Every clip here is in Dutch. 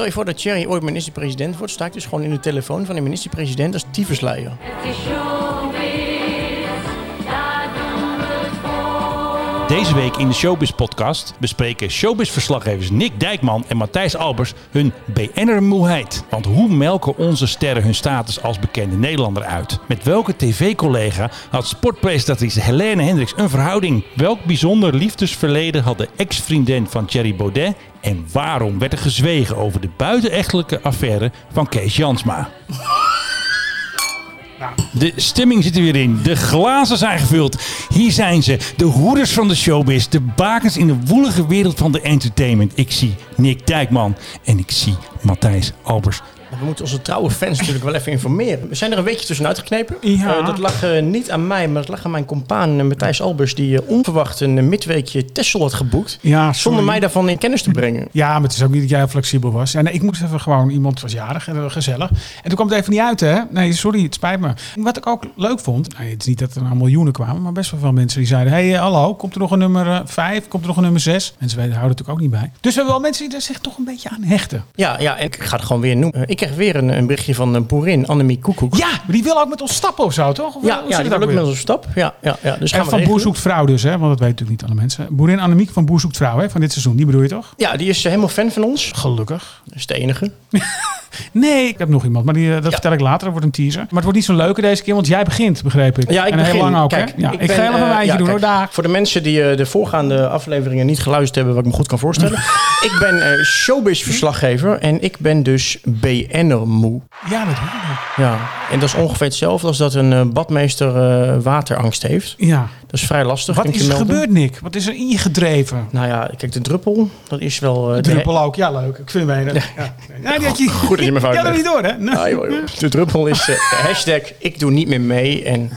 stel je voor dat Thierry ooit minister-president wordt, sta ik dus gewoon in de telefoon van de minister-president als tyfusleier. Deze week in de Showbiz podcast bespreken Showbiz-verslaggevers Nick Dijkman en Matthijs Albers hun BN'er-moeheid. Want hoe melken onze sterren hun status als bekende Nederlander uit? Met welke tv-collega had sportpresentatrice Helene Hendricks een verhouding? Welk bijzonder liefdesverleden had de ex-vriendin van Thierry Baudet? En waarom werd er gezwegen over de buitenechtelijke affaire van Kees Jansma? De stemming zit er weer in. De glazen zijn gevuld. Hier zijn ze. De hoeders van de showbiz. De bakens in de woelige wereld van de entertainment. Ik zie Nick Dijkman. En ik zie Matthijs Albers. We moeten onze trouwe fans natuurlijk wel even informeren. We zijn er een weekje tussenuit geknepen. Ja. Eh, dat lag eh, niet aan mij, maar dat lag aan mijn compaan eh, Matthijs Albers... die onverwacht een midweekje Tessel had geboekt. Ja. Zonder mij daarvan in kennis te brengen. Ja, maar het is ook niet dat jij flexibel was. Ja, nee, ik moest even gewoon, iemand was jarig en gezellig. En toen kwam het even niet uit, hè? Nee, sorry, het spijt me. Wat ik ook leuk vond, nou, het is niet dat er nou miljoenen kwamen, maar best wel veel mensen die zeiden: hey, hallo, komt er nog een nummer 5? Komt er nog een nummer 6? Mensen weten, houden natuurlijk ook niet bij. Dus we hebben wel mensen die er zich toch een beetje aan hechten. Ja, ja, en ik ga het gewoon weer noemen. Ik kreeg weer een, een berichtje van een boerin, Annemie Koekoek. Ja, die wil ook met ons stappen of zo, toch? Of, ja, hoe ja die wil ook met ons stap. Ja, ja, ja. Dus gaan En we van Boer zoekt vrouw dus, hè? Want dat weten natuurlijk niet alle mensen. Boerin Annemiek van Boer zoekt vrouw, hè? Van dit seizoen, die bedoel je toch? Ja, die is eh, helemaal fan van ons. Gelukkig. Dat is de enige. Nee, ik heb nog iemand, maar die, eh, dat vertel ik later. Dat wordt een teaser. Maar het wordt niet zo leuke deze keer, want jij begint, begreep ik. Ja, ik en begin. heel lang ook, Kijk, hè? Ja, ik, ben, ga helemaal eh, een wijntje doen, kijk, hoor. Daar. Voor de mensen die eh, de voorgaande afleveringen niet geluisterd hebben, wat ik me goed kan voorstellen. ik ben eh, showbiz-verslaggever en ik ben dus BN'er moe. Ja, dat hoor ik. Ja, en dat is ongeveer hetzelfde als dat een eh, badmeester eh, waterangst heeft. Ja. Dat is vrij lastig. Wat kan ik is er gebeurd, Nick? Wat is er in je gedreven? Nou ja, kijk, de druppel, dat is wel... eh, De de- druppel ook. Ja, leuk. Ik vind een. Ja. Ja, die had je, Goed dat je me die had er uitlegt. niet door, hè? Nee. Ah, joh, joh. De druppel is de hashtag ik doe niet meer mee. En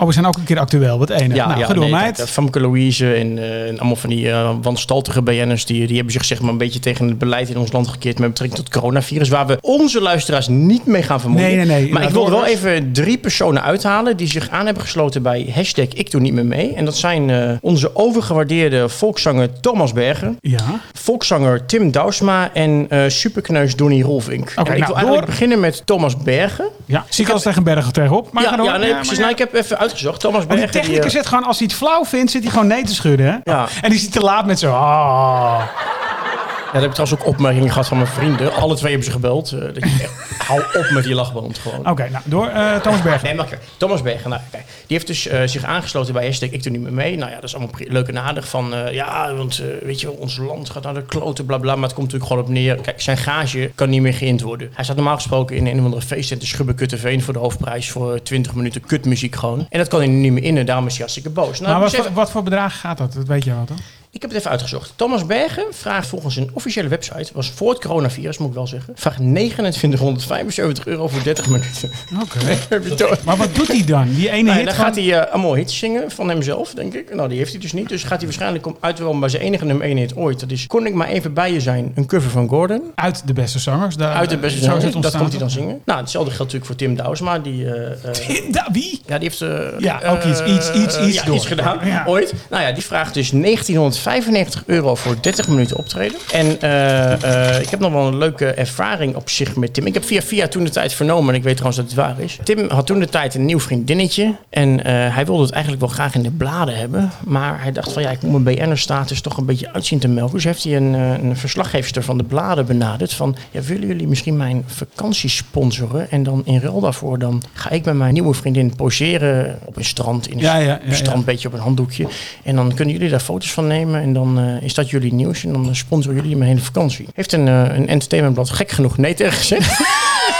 Oh, we zijn ook een keer actueel. Wat ene. ja, nou, ja ga door, nee, meid. kijk, Famke Louise en, eh, en allemaal van die eh wanstaltige BN'ers... Die, die hebben zich zeg maar een beetje tegen het beleid in ons land gekeerd... met betrekking tot coronavirus... waar we onze luisteraars niet mee gaan vermoeien. Nee, nee, nee. Maar ik wil wel door. even drie personen uithalen... die zich aan hebben gesloten bij hashtag ik doe niet meer mee. En dat zijn eh, onze overgewaardeerde volkszanger Thomas Bergen... Ja. volkszanger Tim Douwsma en eh superkneus Donny Rolvink. en ik nou, wil eigenlijk door. beginnen met Thomas Bergen. Ja. Zie ik als tegen Bergen tegenop. Maar ja, ga door. ja, nee, Ja, precies. maar Nou, ik heb even uitgezocht. Thomas Want die Bergen. technicus die, eh, zit gewoon, als hij het flauw vindt, zit hij gewoon nee te schudden, hè? Ja. En die zit te laat met zo. Ah. Ja, daar heb ik trouwens ook opmerkingen gehad van mijn vrienden. Alle twee hebben ze gebeld. eh, dat je, echt, hou op met die lachband gewoon. Oké, nou, door eh, Thomas Bergen. Nee, maar Thomas Bergen, nou, kijk, die heeft dus eh, zich aangesloten bij hashtag Ik Doe Niet Meer Mee. Nou ja, dat is allemaal pri- leuk en aardig van, eh, ja, want weet je wel, ons land gaat naar de kloten, bla bla. Maar het komt natuurlijk gewoon op neer. Kijk, zijn gage kan niet meer geïnd worden. Hij staat normaal gesproken in een of andere feestcenter Schubbe Kutteveen voor de hoofdprijs voor eh, 20 minuten kutmuziek gewoon. En dat kan hij nu niet meer in en daarom is hij hartstikke boos. Nou, maar wat, wat voor bedrag gaat dat? Dat weet je wel, toch? Ik heb het even uitgezocht. Thomas Bergen vraagt volgens een officiële website, was voor het coronavirus moet ik wel zeggen, vraagt 2975 euro voor 30 minuten. Oké. Maar wat doet hij dan? Die ene Nou ja, hit dan gaat hij eh, allemaal hits zingen van hemzelf, denk ik. Nou, die heeft hij dus niet. Dus gaat hij waarschijnlijk om uit wel bij zijn enige nummer 1 hit ooit. Dat is Kon ik maar even bij je zijn, een cover van Gordon. Uit de beste zangers. Daar, Uit de beste zo is zanger, het dat komt hij dan zingen. Nou, hetzelfde geldt natuurlijk voor Tim Douwsma. Die, eh, Da- Wie? ja, die heeft... Ja, ook iets, iets, iets, iets ja, door. iets gedaan, Ja. ooit. Nou ja, die vraagt dus 1995 euro voor 30 minuten optreden. En eh, eh, ik heb nog wel een leuke ervaring op zich met Tim. Ik heb via via toen de tijd vernomen, en ik weet trouwens dat het waar is. Tim had toen de tijd een nieuw vriendinnetje. En eh, hij wilde het eigenlijk wel graag in de bladen hebben. Maar hij dacht van ja, ik moet mijn BN'er-status toch een beetje uitzien te melken. Dus heeft hij een, een verslaggeefster van de bladen benaderd. Van ja, willen jullie misschien mijn vakantie sponsoren? En dan in ruil daarvoor dan ga ik met mijn nieuwe vriendin poseren op een strand. In een Ja, ja, op ja, een strand, een beetje op een handdoekje. En dan kunnen jullie daar foto's van nemen. En dan eh, is dat jullie nieuws. En dan sponsoren jullie mijn hele vakantie. Heeft een, eh, een entertainmentblad gek genoeg nee tegen gezegd.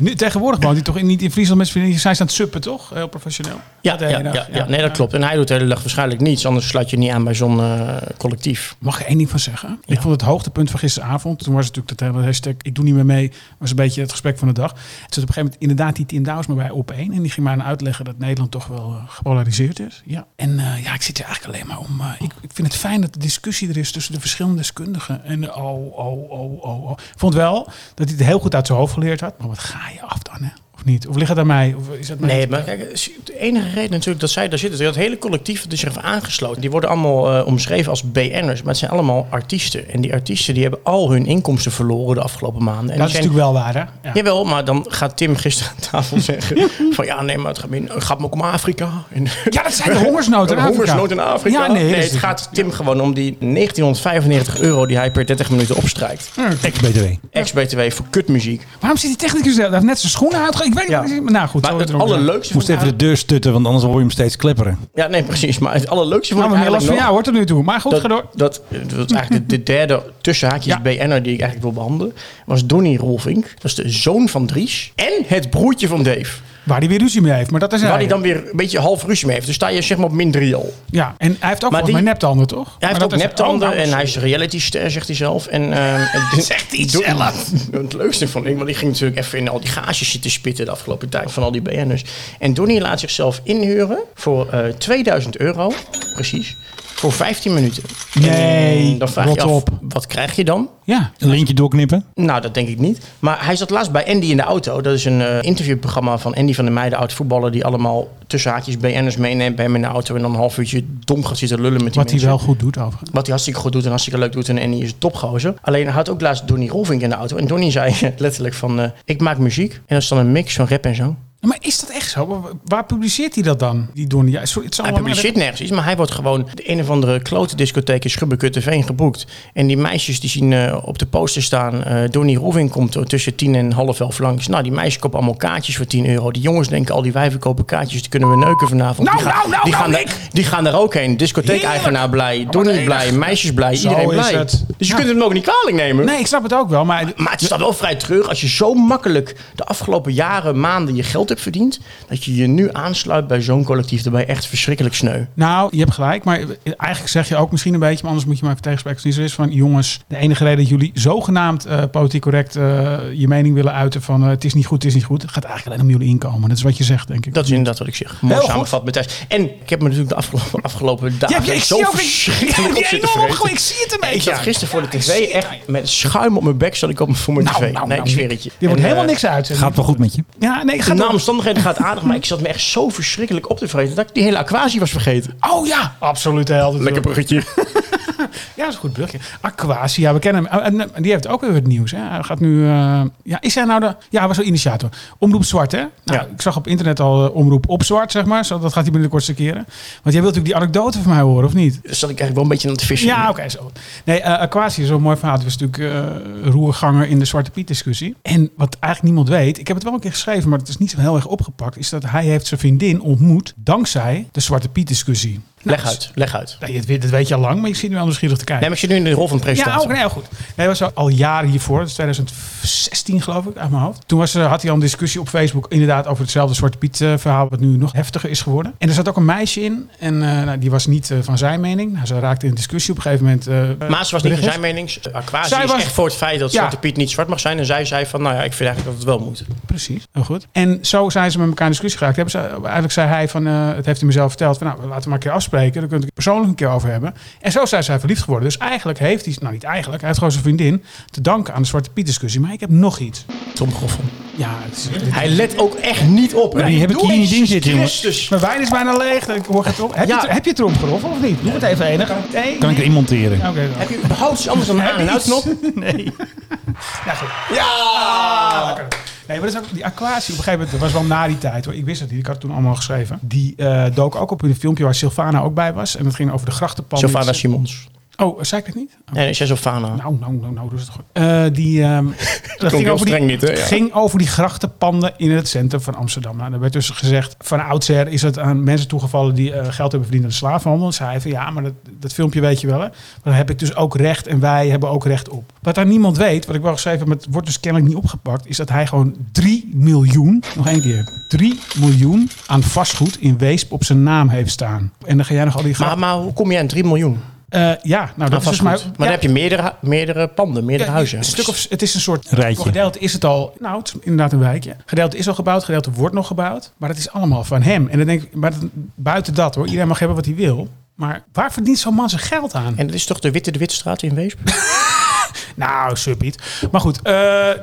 Nu, tegenwoordig woont hij toch in, niet in Friesland met zijn. Zij staan suppen, toch? Heel professioneel. Ja, ja, ja, nee, dat klopt. En hij doet de hele dag waarschijnlijk niets. Anders sluit je niet aan bij zo'n eh, collectief. Mag ik één ding van zeggen? Ik vond het hoogtepunt van gisteravond. Toen was het natuurlijk dat hele hashtag ik doe niet meer mee. Was een beetje het gesprek van de dag. Het zat op een gegeven moment inderdaad die Tim Douwsma bij op één. En die ging mij aan uitleggen dat Nederland toch wel eh, gepolariseerd is. Ja. En eh, ja, ik zit er eigenlijk alleen maar om. ik, ik vind het fijn dat de discussie er is tussen de verschillende deskundigen. En oh, oh, oh, oh, oh. Ik vond wel dat hij het heel goed uit zijn hoofd geleerd had. Maar wat ga Nei, aftan er Of niet? Of ligt het aan mij? Of is het Nee, maar kijk, de enige reden natuurlijk dat zij daar zitten, dat hele collectief dat is zich heeft aangesloten. Die worden allemaal eh, omschreven als BN'ers, maar het zijn allemaal artiesten. En die artiesten die hebben al hun inkomsten verloren de afgelopen maanden. En Dat is zijn- natuurlijk wel waar, hè? Ja. Jawel, maar dan gaat Tim gisteren aan tafel zeggen van ja, nee, maar het gaat, gaat me ook om Afrika. En, Ja, dat zijn de hongersnood in de Afrika. hongersnood in Afrika. Ja, nee, het gaat Tim gewoon om die 1995 euro die hij per 30 minuten opstrijkt. Ex-BTW. Ex-BTW voor kutmuziek. Waarom zit die technicus daar? Hij heeft net zijn schoenen uitge... Ik weet Ja. niet. Maar nou goed. Maar het allerleukste Moest even de deur stutten, want anders hoor je hem steeds klepperen. Ja, nee, precies. Maar het allerleukste vond Nou, ik last van jou hoort er nu toe. Maar goed, dat, ga door. dat, dat is eigenlijk de, de derde tussenhaakjes Ja. BN'er die ik eigenlijk wil behandelen. Was Donny Rolvink. Dat is de zoon van Dries. En het broertje van Dave. Waar hij weer ruzie mee heeft. Maar dat is Waar hij. hij dan weer een beetje half ruzie mee heeft. Dus sta je zeg maar op min 3 al. Ja, en hij heeft ook Maar die- neptanden, toch? Hij heeft ook neptanden Oh, nou, en hij is reality-ster, zegt hij zelf. En, ehm, en Zegt hij zelf. Het leukste vond ik, want die ging natuurlijk even in al die gages zitten spitten de afgelopen tijd van al die BN'ers. En Donnie laat zichzelf inhuren voor eh 2000 euro, precies, voor 15 minuten. Nee, En dan vraag je af, op. wat krijg je dan? Ja. Een lintje doorknippen. Nou, dat denk ik niet. Maar hij zat laatst bij Andy in de auto. Dat is een eh, interviewprogramma van Andy van der Meijden, oud-voetballer... die allemaal tussen haakjes BN'ers meeneemt bij hem in de auto... en dan een half uurtje dom gaat zitten lullen met die Wat hij wel goed doet, overigens. Wat hij hartstikke goed doet en hartstikke leuk doet. En Andy is een topgozer. Alleen hij had ook laatst Donny Rolvink in de auto. En Donny zei letterlijk van... eh, ik maak muziek en dat is dan een mix van rap en zang. Maar is dat echt zo? Waar- publiceert hij dat dan? Die Donnie? Ja, sorry, het zal Hij publiceert nergens iets, maar hij wordt gewoon de een of andere klote discotheek in Schubbekutteveen geboekt. En die meisjes die zien eh, op de poster staan, eh Donny Roeving komt er tussen tien en half elf langs. Nou, die meisjes kopen allemaal kaartjes voor 10 euro. Die jongens denken al die wijven kopen kaartjes, die kunnen we neuken vanavond. Nou, die, gaan, nou, nou, die, nou, gaan daar, die gaan daar ook heen. Discotheek-eigenaar blij, Donny enig. blij, meisjes blij, Zo iedereen blij. het. Dus je Ja. kunt het hem ook niet kwalijk nemen. Nee, ik snap het ook wel. Maar Maar het staat wel vrij terug als je zo makkelijk de afgelopen jaren, maanden je geld hebt verdiend. Dat je je nu aansluit bij zo'n collectief. Daarbij echt verschrikkelijk sneu. Nou, je hebt gelijk. Maar eigenlijk zeg je ook misschien een beetje... maar anders moet je maar even tegenspreken. niet zo is van... jongens, de enige reden dat jullie zogenaamd eh, politiek correct... eh, je mening willen uiten van... eh, het is niet goed, het is niet goed. Het gaat eigenlijk alleen om jullie inkomen. Dat is wat je zegt, denk ik. Dat is inderdaad wat ik zeg. Mooi Heel samengevat met thuis. En ik heb me natuurlijk de afgelopen, afgelopen dagen Ja, ik zo verschrikkelijk op Ja, zitten enorm, vreten. gewoon, ik zie het een Ik beetje. zat gisteren voor de Ja, ik tv echt met schuim op mijn bek zat ik op voor mijn Nou, tv. nou, nee, nou, ik zweer het je. Je wordt helemaal niks uit. Gaat wel goed met je. Ja, nee, ga Na door. Omstandigheden gaat aardig, maar ik zat me echt zo verschrikkelijk op te vreten dat ik die hele aquatie was vergeten. Oh ja, absoluut helder. bruggetje. Ja, dat is een goed brugje. Aquasia, we kennen hem. En, die heeft ook weer het nieuws. Hè. Hij gaat nu... eh, ja, is hij nou de... Ja, hij was wel initiator. Omroep Zwart, hè? Nou, Ja. Ik zag op internet al eh, Omroep op Zwart, zeg maar. Zo, dat gaat hij binnenkort keren. Want jij wilt natuurlijk die anekdote van mij horen, of niet? Daar zat ik eigenlijk wel een beetje aan het vissen. Ja, oké, zo. Nee, eh Aquasia is zo'n mooi verhaal. Het was natuurlijk roerganger in de Zwarte Piet discussie. En wat eigenlijk niemand weet, ik heb het wel een keer geschreven, maar het is niet zo heel erg opgepakt, is dat hij heeft zijn vriendin ontmoet dankzij de Zwarte Piet discussie. Leg uit, leg uit. Nee, dat weet, dat je al lang, maar ik zit nu al nieuwsgierig te kijken. Nee, maar zit nu in de rol van Ja, presentator. ook nee, heel goed. Dat was al jaren hiervoor. Dat is 2016 geloof ik, uit mijn hoofd. Toen was, er- had hij al een discussie op Facebook inderdaad over hetzelfde Zwarte Piet verhaal, wat nu nog heftiger is geworden. En er zat ook een meisje in en eh, nou, die was niet eh, van zijn mening. Nou, ze raakte in een discussie op een gegeven moment. eh, Maas was niet van zijn mening. Aquasi Zij is was- echt voor het feit dat Ja. Zwarte Piet niet zwart mag zijn. En zij zei van, nou ja, ik vind eigenlijk dat het wel moet. Precies, heel goed. En zo zijn ze met elkaar in discussie geraakt. Hebben ze, eigenlijk zei hij van, het heeft hij mezelf verteld, van nou, laten we maar een keer afspreken. Daar kunnen we het persoonlijk een keer over hebben. En zo zijn zij verliefd geworden. Dus eigenlijk heeft hij, nou niet eigenlijk, hij heeft gewoon zijn vriendin te danken aan de Zwarte Piet discussie. Maar ik heb nog iets. Tom. Ja, het is, Hij let ook echt niet op. hè? die heb ik hier in ding zitten, jongens. Mijn wijn is bijna leeg. Ik hoor het op. Heb, Ja. je, heb je het erop of niet? Doe het even enig. Nee, Kan ik erin monteren? Oké, dan. Heb je überhaupt iets anders dan een aan- en uitknop? Nee. Ja, goed. Ja! Lekker. Nee, maar dat is ook, die aquatie op een gegeven moment, dat was wel na die tijd hoor. Ik wist het niet, ik had het toen allemaal geschreven. Die eh, dook ook op in een filmpje waar Sylvana ook bij was. En dat ging over de grachtenpanden. Sylvana Simons. Oh, zei ik dat niet? Oh. Nee, is Sylvana. Nou, nou, nou, nou, dus het goed. Eh, die, ehm, dat ging over die, niet, hè? Ja. ging over die grachtenpanden in het centrum van Amsterdam. Nou, er werd dus gezegd, van oudsher is het aan mensen toegevallen die eh, geld hebben verdiend aan de slavenhandel. En zei van, ja, maar dat, dat filmpje weet je wel, hè. Maar daar heb ik dus ook recht en wij hebben ook recht op. Wat daar niemand weet, wat ik wel geschreven heb, maar het wordt dus kennelijk niet opgepakt, is dat hij gewoon 3 miljoen, nog één keer, 3 miljoen aan vastgoed in Weesp op zijn naam heeft staan. En dan ga jij nog al die Maar, maar hoe kom je aan 3 miljoen? Eh, ja, nou, dat is dus vastgoed? maar... maar ja. dan heb je meerdere, meerdere panden, meerdere Ja, huizen. Een stuk of, het is een soort Rijtje. Voor gedeelte is het al. Nou, het is inderdaad een wijkje. Gedeelte is al gebouwd, gedeelte wordt nog gebouwd. Maar het is allemaal van hem. En dan denk ik, maar dat- buiten dat hoor, iedereen mag hebben wat hij wil. Maar waar verdient zo'n man zijn geld aan? En dat is toch de Witte de Witstraat in Weesp? Nou, subbiet. Maar goed, eh,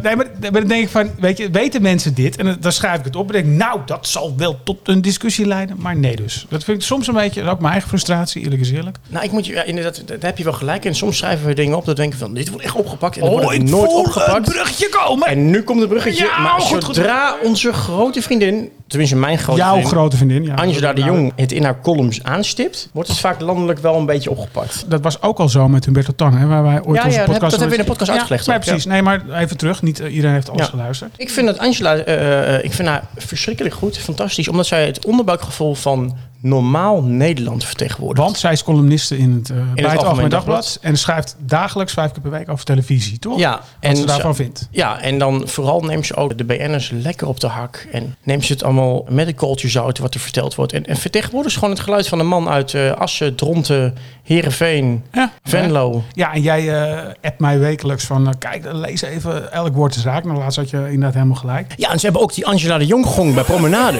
nee, maar, maar dan denk ik van, weet je, weten mensen dit? En dan- schrijf ik het op en denk nou, dat zal wel tot een discussie leiden. Maar nee dus. Dat vind ik soms een beetje, dat is ook mijn eigen frustratie, eerlijk is eerlijk. Nou, ik moet je, ja, inderdaad, daar heb je wel gelijk. En soms schrijven we dingen op dat we denken van, dit wordt echt opgepakt. En dan wordt het nooit opgepakt. bruggetje komen. En nu komt het bruggetje. Ja, maar goed, goed, zodra onze grote vriendin, tenminste mijn grote Jouw vriendin, grote vriendin. Ja, Angela de Jong, het in haar columns aanstipt, wordt het vaak landelijk wel een beetje opgepakt. Dat was ook al zo met Humberto Tan, hè, waar wij ooit Ja, onze podcast... dat hebben we in de podcast uitgelegd Ja, precies. Nee, maar even terug. Niet eh, iedereen heeft alles geluisterd. Ik vind dat Angela, eh, eh, ik vind haar verschrikkelijk goed, fantastisch, omdat zij het onderbuikgevoel van normaal Nederland vertegenwoordigt. Want zij is columniste in het, eh bij het Algemeen Algemeen Dagblad. Dagblad. En schrijft dagelijks vijf keer per week over televisie, toch? Ja, Wat en ze ze- daarvan vindt. Ja, en dan vooral neemt ze ook de BN'ers lekker op de hak. En neemt ze het allemaal met een kooltje zout wat er verteld wordt. En, en vertegenwoordigt ze gewoon het geluid van een man uit eh, Assen, Dronten, Heerenveen, Ja, Venlo. Ja, en jij eh appt mij wekelijks van... kijk, lees even, elk woord is raak. Nou, laatst had je inderdaad helemaal gelijk. Ja, en ze hebben ook die Angela de Jong gong bij Promenade.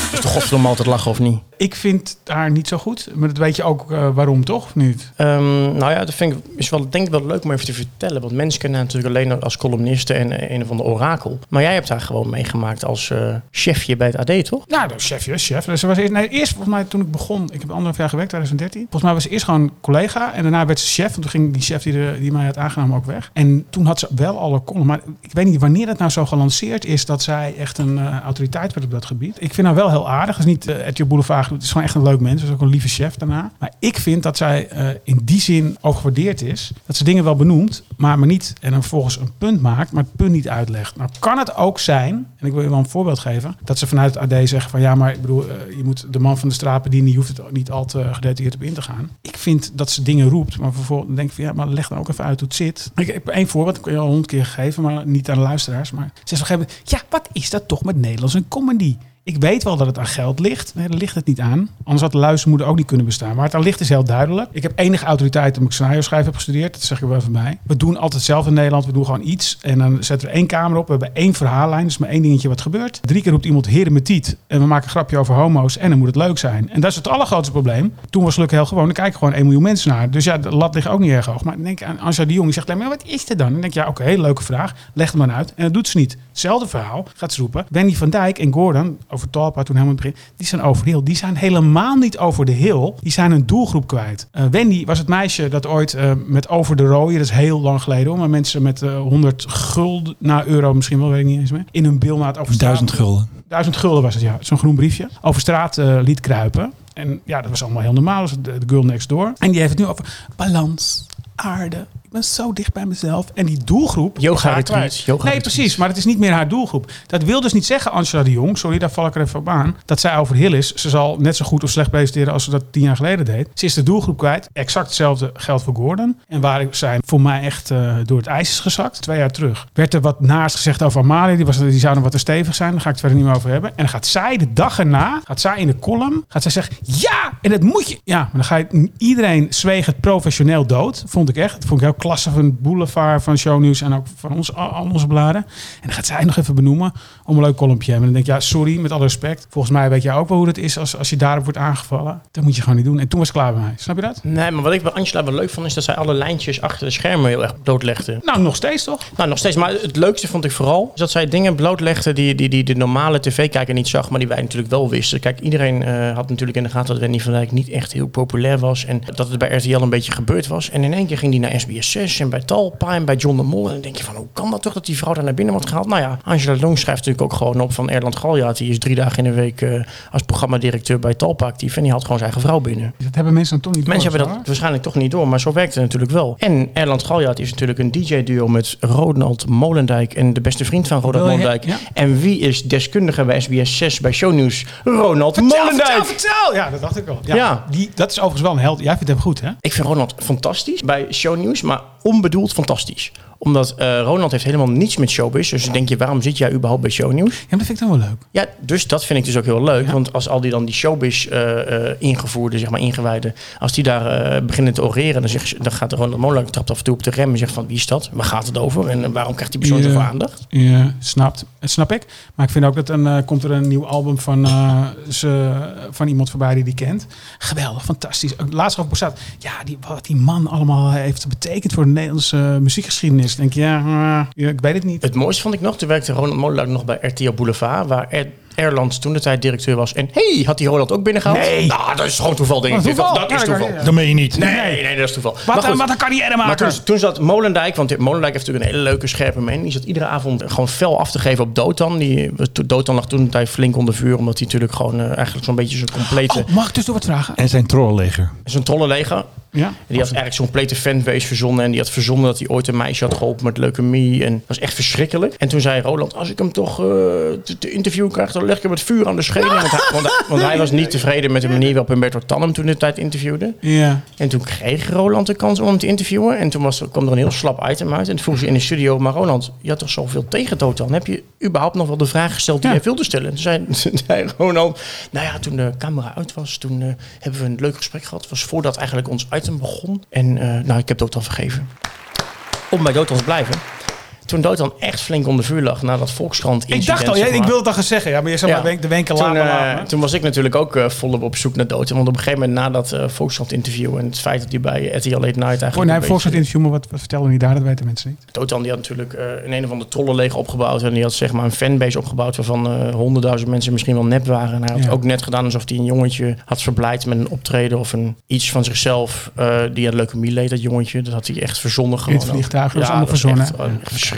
Is toch godverdomme altijd lachen of niet? Ik vind haar niet zo goed. Maar dat weet je ook eh, waarom, toch? Of niet? Ehm, nou ja, dat vind ik, is wel, denk ik wel leuk om even te vertellen. Want mensen kennen haar natuurlijk alleen als columniste en eh, een of ander orakel. Maar jij hebt haar gewoon meegemaakt als eh, chefje bij het AD, toch? Nou, dat is chefje, chef. Dus ze was eerst, nee, eerst volgens mij toen ik begon, ik heb anderhalf jaar gewerkt, 2013. Volgens mij was ze eerst gewoon collega en daarna werd ze chef. En toen ging die chef die, de, die mij had aangenomen ook weg. En toen had ze wel alle column. Maar ik weet niet wanneer dat nou zo gelanceerd is dat zij echt een autoriteit werd op dat gebied. Ik vind haar wel heel aardig. Het is niet uh, Boulevard. Het is gewoon echt een leuk mens. Ze is ook een lieve chef daarna. Maar ik vind dat zij eh, in die zin overgewaardeerd is. Dat ze dingen wel benoemt, maar, maar niet en dan vervolgens een punt maakt, maar het punt niet uitlegt. Nou kan het ook zijn, en ik wil je wel een voorbeeld geven, dat ze vanuit het AD zeggen van ja, maar ik bedoel, eh, je moet de man van de straat bedienen, je hoeft het niet al te gedetailleerd op in te gaan. Ik vind dat ze dingen roept, maar vervolgens denk ik van ja, maar leg dan ook even uit hoe het zit. Ik heb één voorbeeld, ik heb je al honderd keer gegeven, maar niet aan de luisteraars. Maar ze een moment, ja, wat is dat toch met Nederlands en comedy? Ik weet wel dat het aan geld ligt. Nee, daar ligt het niet aan. Anders had de luistermoeder ook niet kunnen bestaan. Maar het aan ligt is heel duidelijk. Ik heb enige autoriteit omdat ik scenario schrijven heb gestudeerd. Dat zeg ik er wel even bij. We doen altijd zelf in Nederland. We doen gewoon iets. En dan zetten we één camera op. We hebben één verhaallijn. Dus maar één dingetje wat gebeurt. Drie keer roept iemand heremetiet. En we maken een grapje over homo's. En dan moet het leuk zijn. En dat is het allergrootste probleem. Toen was gelukkig heel gewoon. Dan kijken gewoon 1 miljoen mensen naar. Dus ja, de lat ligt ook niet erg hoog. Maar dan denk ik aan. Die zegt, maar wat is er dan? Dan denk ik, ja, oké, leuke vraag. Leg het maar uit. En dat doet ze niet. Hetzelfde verhaal. Gaat ze roepen. Wendy van Dijk en Gordon, over Talpa toen helemaal begin, die zijn over hill. Die zijn helemaal niet over de hill. Die zijn een doelgroep kwijt. Uh, Wendy was het meisje dat ooit uh, met Over de Rooien, dat is heel lang geleden hoor, maar mensen met uh, 100 gulden, na euro misschien wel, weet ik niet eens meer, in hun bilnaad over straat. Duizend gulden. Duizend gulden was het, ja. Zo'n groen briefje. Over straat liet kruipen. En ja, dat was allemaal heel normaal. Was de, de girl next door. En die heeft het nu over balans, aarde. Ik ben zo dicht bij mezelf. En die doelgroep... Yoga retreats. Yoga nee, precies. Maar het is niet meer haar doelgroep. Dat wil dus niet zeggen, Angela de Jong, sorry, daar val ik er even op aan, dat zij over Hill is. Ze zal net zo goed of slecht presenteren als ze dat tien jaar geleden deed. Ze is de doelgroep kwijt. Exact hetzelfde geldt voor Gordon. En waar zij voor mij echt uh, door het ijs is gezakt, twee jaar terug, werd er wat naast gezegd over Amalia. Die, was, die zou nog wat te stevig zijn. Daar ga ik het verder niet meer over hebben. En dan gaat zij de dag erna, gaat zij in de column, gaat zij zeggen, ja, en dat moet je. Ja, maar dan ga je, iedereen zweeg het professioneel dood. Vond ik echt. Dat vond ik heel klasse van Boulevard, van Shownieuws en ook van ons, al onze bladen. En dan gaat zij nog even benoemen om een leuk kolompje hebben. En dan denk ik, ja, sorry, met alle respect. Volgens mij weet jij ook wel hoe het is als, als je daarop wordt aangevallen. Dat moet je gewoon niet doen. En toen was het klaar bij mij. Snap je dat? Nee, maar wat ik bij Angela wel leuk vond, is dat zij alle lijntjes achter de schermen heel erg blootlegde. Nou, nog steeds toch? Nou, nog steeds. Maar het leukste vond ik vooral, is dat zij dingen blootlegde die, die, die de normale tv-kijker niet zag, maar die wij natuurlijk wel wisten. Kijk, iedereen uh, had natuurlijk in de gaten dat Wendy van Dijk niet echt heel populair was. En dat het bij RTL een beetje gebeurd was. En in één keer ging die naar SBS 6 en bij Talpa en bij John de Mol. En dan denk je van, hoe kan dat toch dat die vrouw daar naar binnen wordt gehaald? Nou ja, Angela Long schrijft natuurlijk ook gewoon op van Erland Galjaard. Die is drie dagen in de week uh, als programmadirecteur bij Talpa actief. En die had gewoon zijn eigen vrouw binnen. Dat hebben mensen dan toch niet door? Mensen hebben dat waarschijnlijk toch niet door, maar zo werkt het natuurlijk wel. En Erland Galjaard is natuurlijk een DJ-duo met Ronald Molendijk en de beste vriend van Ronald Molendijk. Ja. En wie is deskundige bij SBS 6 bij Shownieuws? Ronald vertel, Molendijk. Vertel, vertel! Ja, dat dacht ik al. Ja, ja. Die, dat is overigens wel een held. Jij vindt hem goed, hè? Ik vind Ronald fantastisch bij Shownieuws, maar onbedoeld fantastisch. Omdat eh, Ronald heeft helemaal niets met showbiz. Dus dan denk je, waarom zit jij überhaupt bij shownieuws? Ja, maar dat vind ik dan wel leuk. Ja, dus dat vind ik dus ook heel leuk. Ja. Want als al die dan die showbiz eh, eh, ingevoerde, zeg maar ingewijden, als die daar beginnen te oreren, dan, dan gaat Ronald Molenaar trapt af en toe op de rem en zegt van wie is dat? Waar gaat het over? En waarom krijgt die persoon zoveel aandacht? Ja, snapt. Dat snap ik. Maar ik vind ook dat een, eh, komt er een nieuw album van, ze, van iemand voorbij die die kent. Geweldig, fantastisch. Ook Laatst over staat. Ja, die, wat die man allemaal heeft betekend voor de Nederlandse muziekgeschiedenis. Ik denk, ja, eh, ja, ik weet het niet. Het mooiste vond ik nog, toen werkte Ronald Molenaar nog bij RTL Boulevard, waar er Erlands toen de tijd directeur was. En hey, had die Roland ook binnengehaald? Nee. Nou, dat is gewoon toeval, denk ik. Toeval? Dat, is toeval. Dat meen je niet. Nee, nee, dat is toeval. Wat, Maar goed. wat een carrière Maar maken. toen, toen zat Molendijk, want Molendijk heeft natuurlijk een hele leuke scherpe man. Die zat iedere avond gewoon fel af te geven op Dotan. Die, Dotan lag toen tijd flink onder vuur, omdat hij natuurlijk gewoon eh, eigenlijk zo'n beetje zijn complete... Oh, mag ik dus door wat vragen? En zijn trollenleger. Zijn trollenleger. Ja? En die had eigenlijk zo'n complete fanbase verzonnen. En die had verzonnen dat hij ooit een meisje had geholpen met leukemie. En dat was echt verschrikkelijk. En toen zei Roland, als ik hem toch eh, te, te interviewen krijg, dan ik hem het vuur aan de schenen. Want hij, want, hij- want hij was niet tevreden met de manier waarop Humberto Tan hem toen de tijd interviewde. Ja. En toen kreeg Roland de kans om hem te interviewen. En toen was, er- kwam er een heel slap item uit. En toen vroeg ze in de studio, maar Roland, je had toch zoveel tegen Dotan? Heb je überhaupt nog wel de vraag gesteld die Ja. jij wilde stellen? En toen zei, zei Ronald, nou ja, toen de camera uit was, toen eh, hebben we een leuk gesprek gehad. Het was voordat eigenlijk ons item begon. En eh, nou, ik heb Dotan vergeven. Om bij Dotan te blijven. Toen Dotan echt flink onder vuur lag na dat Volkskrant Ik incident. dacht al, zeg ik maar. wilde het al gaan zeggen. Ja, maar je zou maar wenk- de wenken toen, laten eh, toen was ik natuurlijk ook eh, volop op zoek naar Dotan. Want op een gegeven moment na dat Volkskrant interview en het feit dat hij bij RTL Late Night eigenlijk... Voor een een beetje- volgens het interview, maar wat, wat vertelde hij daar? Dat weten mensen niet. Dotan die had natuurlijk eh, een een of andere trollenleger opgebouwd. En die had zeg maar een fanbase opgebouwd waarvan eh, honderdduizend mensen misschien wel nep waren. En hij had Ja. ook net gedaan alsof hij een jongetje had verblijd met een optreden of een iets van zichzelf. eh, die had leukemie leed, dat jongetje. Dat had hij echt verzonnen gewoon. het vliegtuig, dat ja, allemaal verzonnen. echt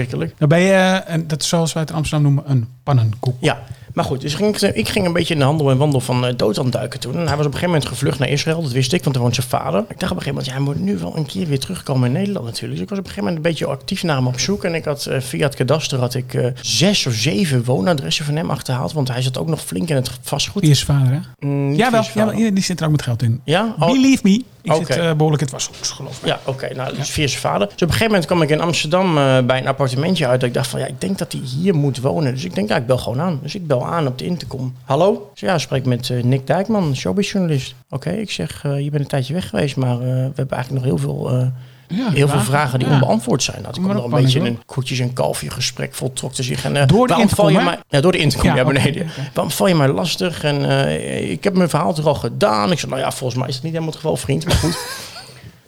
verschrikkelijk. Dan ben je, eh, en dat is zoals wij het in Amsterdam noemen, een pannenkoek. Ja, maar goed, dus ging, ik ging een beetje in de handel en wandel van uh, Dotan duiken toen. En hij was op een gegeven moment gevlucht naar Israël, dat wist ik, want daar woont zijn vader. Ik dacht op een gegeven moment, ja, hij moet nu wel een keer weer terugkomen in Nederland natuurlijk. Dus ik was op een gegeven moment een beetje actief naar hem op zoek. En ik had eh, via het kadaster had ik eh, zes of zeven woonadressen van hem achterhaald, want hij zat ook nog flink in het vastgoed. Die is vader, hè? Mm, vader. jawel, die zit er ook met geld in. Ja? Oh, Believe me, ik zit eh, behoorlijk in het wasgoed, geloof ik. Ja, oké. Nou, dus via zijn vader. Dus op een gegeven moment kwam ik in Amsterdam eh, bij een appartementje uit. Dat ik dacht van, ja, ik denk dat hij hier moet wonen. Dus ik denk, ja, ik bel gewoon aan. Dus ik bel aan op de intercom. Hallo? Ik zeg, ja, ik spreek met eh, Nick Dijkman, showbizjournalist. Oké, ik zeg, eh, je bent een tijdje weg geweest, maar eh, we hebben eigenlijk nog heel veel... Ja, Heel veel waar? vragen die Ja. onbeantwoord zijn. Toen Maar kwam er dat een beetje kan een ik koetjes- en kalfje gesprek voltrokte zich. En, eh, Door de intercom, je mij, ja, door de intercom, Ja, beneden. oké. Waarom val je mij lastig? En ik heb mijn verhaal toch al gedaan. Ik zei, nou ja, volgens mij is het niet helemaal het geval, vriend. Maar goed.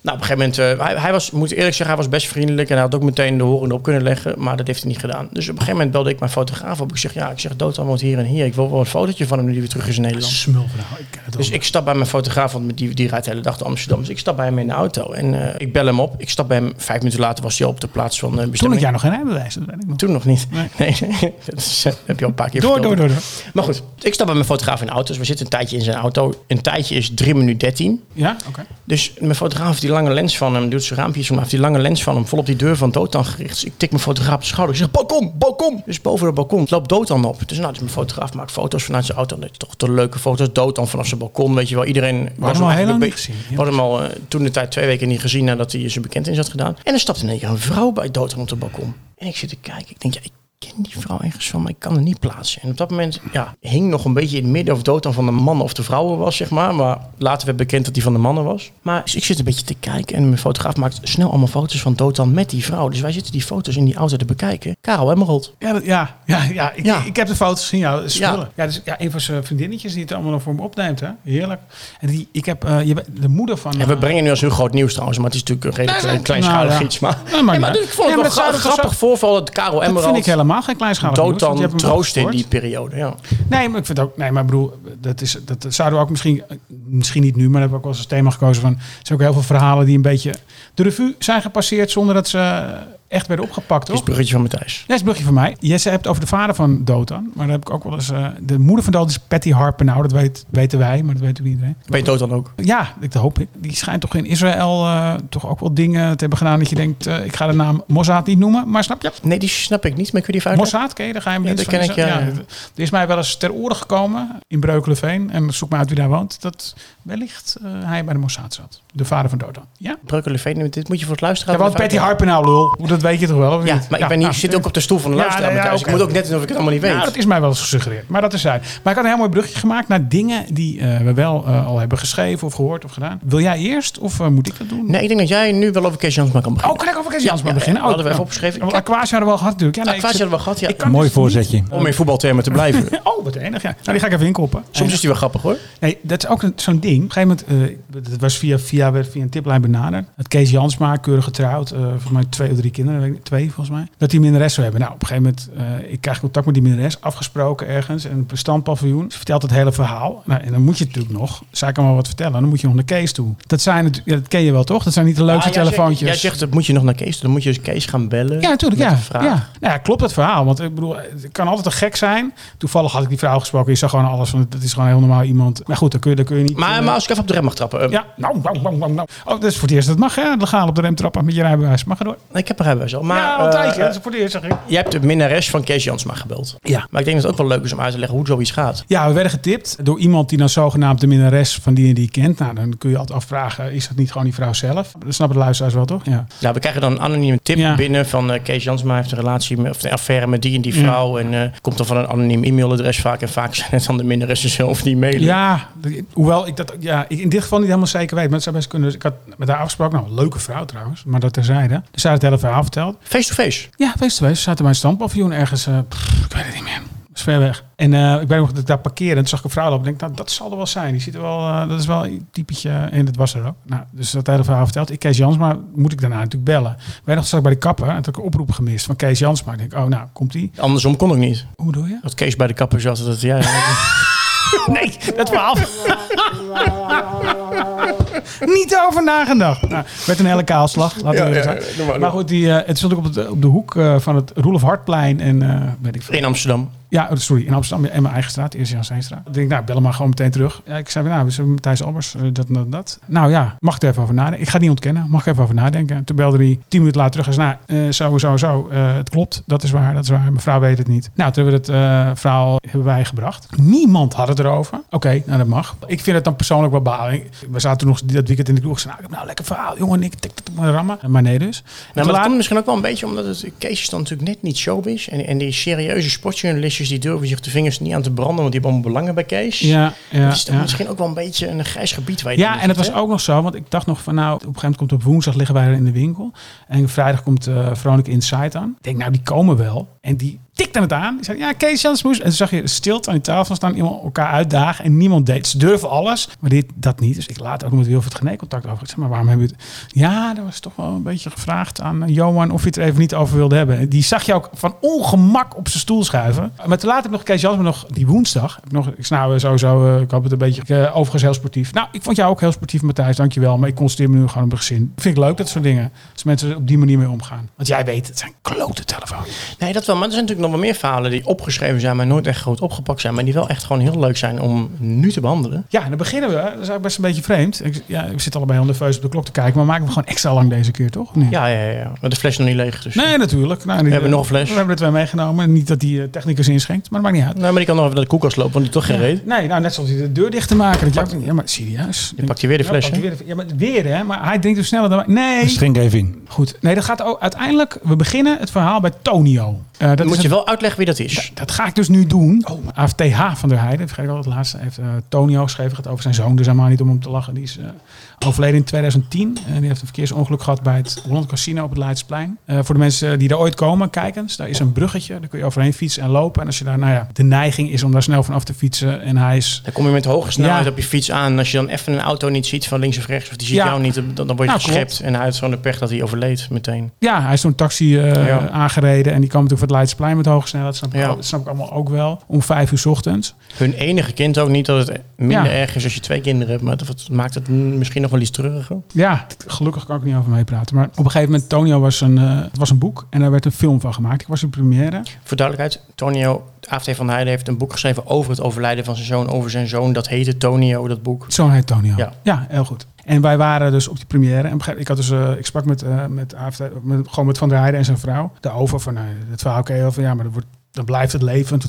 Nou, op een gegeven moment, eh, hij, hij was, moet eerlijk zeggen, hij was best vriendelijk. En hij had ook meteen de horen op kunnen leggen. Maar dat heeft hij niet gedaan. Dus op een gegeven moment belde ik mijn fotograaf op. Ik zeg, ja, ik zeg, Dotan woont hier en hier. Ik wil wel een fotootje van hem nu die weer terug is in Nederland. Smulverhaal. Dus ik stap bij mijn fotograaf, want die, die rijdt de hele dag door Amsterdam. Dus ik stap bij hem in de auto en eh, ik bel hem op. Ik stap bij hem, vijf minuten later was hij al op de plaats van eh Toen had bestemming. jij nog geen rijbewijs, dat weet ik nog. Toen nog niet. Nee. Dat is, heb je al een paar keer Door, door, door, door. Maar goed, ik stap bij mijn fotograaf in de auto. Dus we zitten een tijdje in zijn auto. Een tijdje is 3 minuten 13. Ja, oké. Dus mijn fotograaf die lange lens van hem, doet zijn raampjes om, heeft die lange lens van hem vol op die deur van Dotan gericht. Dus ik tik mijn fotograaf op de schouder. Ik zeg, balkon, balkon. Dus boven het balkon loopt Dotan op. Dus nou, dus mijn fotograaf maakt foto's vanuit zijn auto. Dat is toch de leuke foto's. Dotan vanaf zijn balkon, weet je wel. Iedereen was hem al heel lang niet gezien. We hadden hem al eh, toen de tijd twee weken niet gezien nadat hij zijn bekentenis had gedaan. En er stapte in één keer een vrouw bij Dotan op het balkon. En ik zit te kijken. Ik denk, ja, ik ken die vrouw ergens van, maar ik kan haar niet plaatsen. En op dat moment ja, hing nog een beetje in het midden of Dotan van de man of de vrouwen was, zeg maar. Maar later werd bekend dat hij van de mannen was. Maar dus ik zit een beetje te kijken en mijn fotograaf maakt snel allemaal foto's van Dotan met die vrouw. Dus wij zitten die foto's in die auto te bekijken. Karel Emerald. Ja, dat- ja, ja, ja, ik, Ja. ik heb de foto's gezien. Ja, dat Ja. Ja. dus, ja, een van zijn vriendinnetjes die het allemaal nog voor hem opneemt. Hè? Heerlijk. En die, ik heb eh, je, bent- de moeder van... En we eh, brengen nu als heel groot nieuws trouwens, maar het is natuurlijk een redelijk Nee, nee. klein- kleinschalig Nou, iets. Maar, Nee, maar niet ik vond het wel dat grappig voorval dat Karel dat Emerald vind ik helemaal geen kleinschalig wel troost in die periode. Ja. Nee, maar ik vind ook... Nee, maar ik bedoel, dat, is, dat, dat zouden we ook misschien... Misschien niet nu, maar daar hebben we ook wel eens als thema gekozen van... Er zijn ook heel veel verhalen die een beetje de revue zijn gepasseerd... zonder dat ze echt werden opgepakt, is toch? het bruggetje van Matthijs. Dat is een brugje van mij. Jesse hebt over de vader van Dotan. Maar daar heb ik ook wel eens... eh, de moeder van Dotan is Patty Harper. Nou, dat weet, weten wij, maar dat weet ook iedereen. Dood dan ook? Ja, ik hoop. Die schijnt toch in Israël eh, toch ook wel dingen te hebben gedaan... dat je denkt, eh, ik ga de naam Mossad niet noemen. Maar snap je? Nee, die snap ik niet, maar ik weet die uitleggen. Mossad, ken je? Daar ga je hem Ja, dat ken ik, ja, ja. Is mij wel eens ter oren gekomen in Breukelenveen. En zoek maar uit wie daar woont. Dat wellicht hij bij de Mossad zat. De vader van Dotan. Ja? Breukeleveen, dit moet je voor het luisteren. Ja, want Patty Harper nou, lul. Dat weet je toch wel, of Ja, niet? maar ik ben nou, zit ook op de stoel van de Ja, luisteraar Matthijs. oké. Ik moet ook net doen of ik het allemaal niet weet. Nou, dat is mij wel eens gesuggereerd. Maar dat is zijn. Maar ik had een heel mooi brugje gemaakt naar dingen die eh, we wel eh, al hebben geschreven of gehoord of gedaan. Wil jij eerst of eh, moet ik dat doen? Nee, ik denk dat jij nu wel over Kees Jansma kan beginnen. Oh, kan ik over Kees Jansma Ja, beginnen? ja, hadden we even opgeschreven. Aquatie hadden we al gehad natuurlijk. Ja, nee, hadden we gehad, ja. ik kan Mooi dus voorzetje. Om in voetbaltermen te blijven. Wat enig. Ja. Nou, die ga ik even inkoppen. Soms is die wel grappig hoor. Nee, dat is ook zo'n ding. Op een gegeven moment, eh, dat was via, via, werd via een tiplijn benaderd. Dat Kees Jansma, keurig getrouwd, eh volgens mij twee of drie kinderen, twee volgens mij. Dat die minnares zou hebben. Nou, op een gegeven moment, eh, ik krijg contact met die minnares, afgesproken ergens, in een standpaviljoen. Ze vertelt het hele verhaal. Nou, en dan moet je natuurlijk nog, zou ik allemaal wat vertellen, dan moet je nog naar Kees toe. Dat zijn ja, dat ken je wel toch? Dat zijn niet de leukste Ah, jij zegt- telefoontjes. Jij zegt, dat moet je nog naar Kees. Dan moet je dus Kees gaan bellen. Ja, natuurlijk. Ja. vraag. Ja. Nou ja, klopt het verhaal. Want ik bedoel, het kan altijd een gek zijn. Toevallig had ik die vrouw gesproken. Je zag gewoon alles van, dat is gewoon heel normaal iemand. Maar goed, dan kun je, dan kun je niet... Maar, eh, maar als ik even op de rem mag trappen. eh, ja, nou, nou, nou, nou, nou. Oh, dat is voor het eerst dat mag, hè? Legaal op de rem trappen met je rijbewijs. Mag er door. Ik heb er rijbewijs al. Maar ja, al een eh, tijdje. eh, Dat is voor het eerst, zeg ik. jij hebt de minnares van Kees Jansma gebeld. Ja. Maar ik denk dat het ook wel leuk is om uit te leggen hoe zoiets gaat. Ja, we werden getipt door iemand die dan zogenaamd de minnares van die en die kent. Nou, dan kun je altijd afvragen, is dat niet gewoon die vrouw zelf? Dat snappen de luisteraars wel, toch? Ja. Ja, we krijgen dan een anonieme tip Ja. binnen van eh, Kees Jansma heeft een relatie met, of een affaire met die en die vrouw. En eh, komt dan van een anoniem e-mailadres vaak. En vaak zijn het dan de minnaressen zelf die mailen. Ja, hoewel ik dat ja, ik in dit geval niet helemaal zeker weet. Maar het zou best kunnen. Dus ik had met haar afgesproken, nou, een leuke vrouw trouwens, maar dat terzijde. Dus zij had het hele verhaal verteld. Face to face. Ja, wees. Ze zaten bij een standpaviljoen ergens. eh, pff, ik weet het niet meer. Is ver weg. En eh, ik weet nog dat ik daar parkeerde. En toen zag ik een vrouw lopen. En ik denk, nou, dat zal er wel zijn. Die ziet er wel, eh, dat is wel een typetje. En dat was er ook. Nou, dus dat hele verhaal verteld. Ik, Kees Jansma, moet ik daarna natuurlijk bellen. Weet nog, ik bij de kapper. En toen ik een oproep gemist van Kees Jansma. Ik denk, oh, nou, komt die? Andersom kon ik niet. Hoe doe je? Dat Kees bij de kapper zat. Dat, ja, Nee, dat verhaal. Niet over nagedacht. Nou, met een hele kaalslag. Laten we Ja, eerlijk ja, zijn. doe maar, maar goed, die, eh, het stond ook op, het, op de hoek van het Roelof Hartplein en eh, weet ik veel. in Amsterdam. Ja, sorry, in Amsterdam en mijn eigen straat, Eerste Jan Steenstraat. Ik denk, nou, bel hem maar gewoon meteen terug. Ja, ik zei, nou, we zijn Matthijs Albers, eh, dat en dat, dat. Nou ja, mag ik er even over nadenken? Ik ga het niet ontkennen, mag ik even over nadenken? Toen belde hij tien minuten later terug en zei, nou, eh, zo, zo, zo, eh, het klopt, dat is waar, dat is waar. Mevrouw weet het niet. Nou, toen hebben we het eh, verhaal hebben wij gebracht. Niemand had het erover. Oké, nou dat mag. Ik vind het dan persoonlijk wel baling. We zaten toen nog dat weekend in de kroeg. Nou, ik heb nou lekker verhaal, jongen, ik tik dat op mijn rammen. Maar nee dus. Nou, maar dat laat- komt misschien ook wel een beetje omdat het Kees is dan natuurlijk net niet showbiz. En, en die serieuze die durven zich de vingers niet aan te branden, want die hebben allemaal belangen bij Kees. ja, ja, dat is dan ja. misschien ook wel een beetje een grijs gebied waar je Ja, en het was ook nog zo, want ik dacht nog van nou, op een gegeven moment komt op woensdag liggen wij er in de winkel. En vrijdag komt eh Veronica Insight aan. Ik denk, nou, die komen wel. En die tikte het aan. Zei, ja, Kees Jans moest. En toen zag je stilte aan die tafel staan, iemand elkaar uitdagen. En niemand deed. Ze durven alles, maar dit, dat niet. Dus ik laat ook met Wilfried Gené contact over. Ik zeg, maar waarom hebben we het? Ja, er was toch wel een beetje gevraagd aan eh, Johan of hij het er even niet over wilde hebben. En Die zag je ook van ongemak op zijn stoel schuiven. Maar later heb ik nog Kees Jans, maar nog die woensdag. Heb ik, nog, ik sowieso, eh, ik hoop het een beetje, eh, overigens heel sportief. Nou, ik vond jou ook heel sportief, Matthijs, dankjewel. Maar ik concentreer me nu gewoon op mijn gezin. Vind ik leuk dat soort dingen. Als mensen op die manier mee omgaan. Want jij weet, het zijn klote telefoons. Nee, dat wel. Maar er zijn natuurlijk nog wel meer verhalen die opgeschreven zijn, maar nooit echt groot opgepakt zijn. Maar die wel echt gewoon heel leuk zijn om nu te behandelen. Ja, en dan beginnen we. Dat is eigenlijk best een beetje vreemd. Ik, ja, we zitten allebei heel nerveus op de klok te kijken. Maar maken we gewoon extra lang deze keer, toch? Niet? Ja, ja, ja. ja. Maar de fles is nog niet leeg. Dus. Nee, natuurlijk. Nou, die- hebben nog een fles. We hebben er twee meegenomen. Niet dat die eh, technicus inschenkt, maar dat maakt niet uit. Nee, maar die kan nog even naar de koelkast lopen, want die toch geen reet. Nee, nou net zoals hij de deur dicht te maken. Dat je ja, maar serieus. Je pakt hier weer de Ja, fles, hè? hij weer de- ja, maar weer hè. Maar hij drinkt dus sneller dan. Nee. Schenk even in. Goed. Nee, dat gaat ook uiteindelijk. We beginnen het verhaal bij Tonio. Eh, dat Dan is moet je een- wel uitleggen wie dat is. Dat ga ik dus nu doen. Oh, AFTH van der Heijden, vergeet ik al het laatste, heeft eh, Tonio geschreven. gaat over zijn zoon, dus helemaal niet om hem te lachen. Die is eh, overleden in 2010. En die heeft een verkeersongeluk gehad bij het Holland Casino op het Leidsplein. Eh, voor de mensen die er ooit komen, kijkens, daar is een bruggetje. Daar kun je overheen fietsen en lopen. En als je daar, nou ja, de neiging is om daar snel vanaf te fietsen. En hij is... Dan kom je met hoge snelheid Ja. op je fiets aan. Als je dan even een auto niet ziet van links of rechts, of die ziet Ja. jou niet, dan, dan word je Nou, geschept. En hij heeft zo'n pech dat hij overleed meteen. Ja, hij is door een taxi eh, Ja. aangereden. En die kwam natuurlijk voor het Leidsplein met hoge snelheid. Snap, ik Ja. dat snap ik allemaal ook wel. Om vijf uur 's ochtends. Hun enige kind ook niet dat het minder Ja. erg is als je twee kinderen hebt. Maar dat maakt het misschien nog wel iets treuriger. Ja, gelukkig kan ik niet over meepraten. Maar op een gegeven moment, Tonio was een, eh, het was een boek en daar werd een film van gemaakt. Ik was in première. Voor duidelijkheid, Tonio AFT van Heijden heeft een boek geschreven over het overlijden van zijn zoon. Over zijn zoon, dat heette Tonio, dat boek. Zo heet Tonio. Ja. ja, heel goed. En wij waren dus op die première. En ik, had dus, eh, ik sprak met, eh, met, gewoon met Van der Heijden en zijn vrouw. Daarover van, nou, het verhaal oké, van ja, maar dat wordt dan blijft het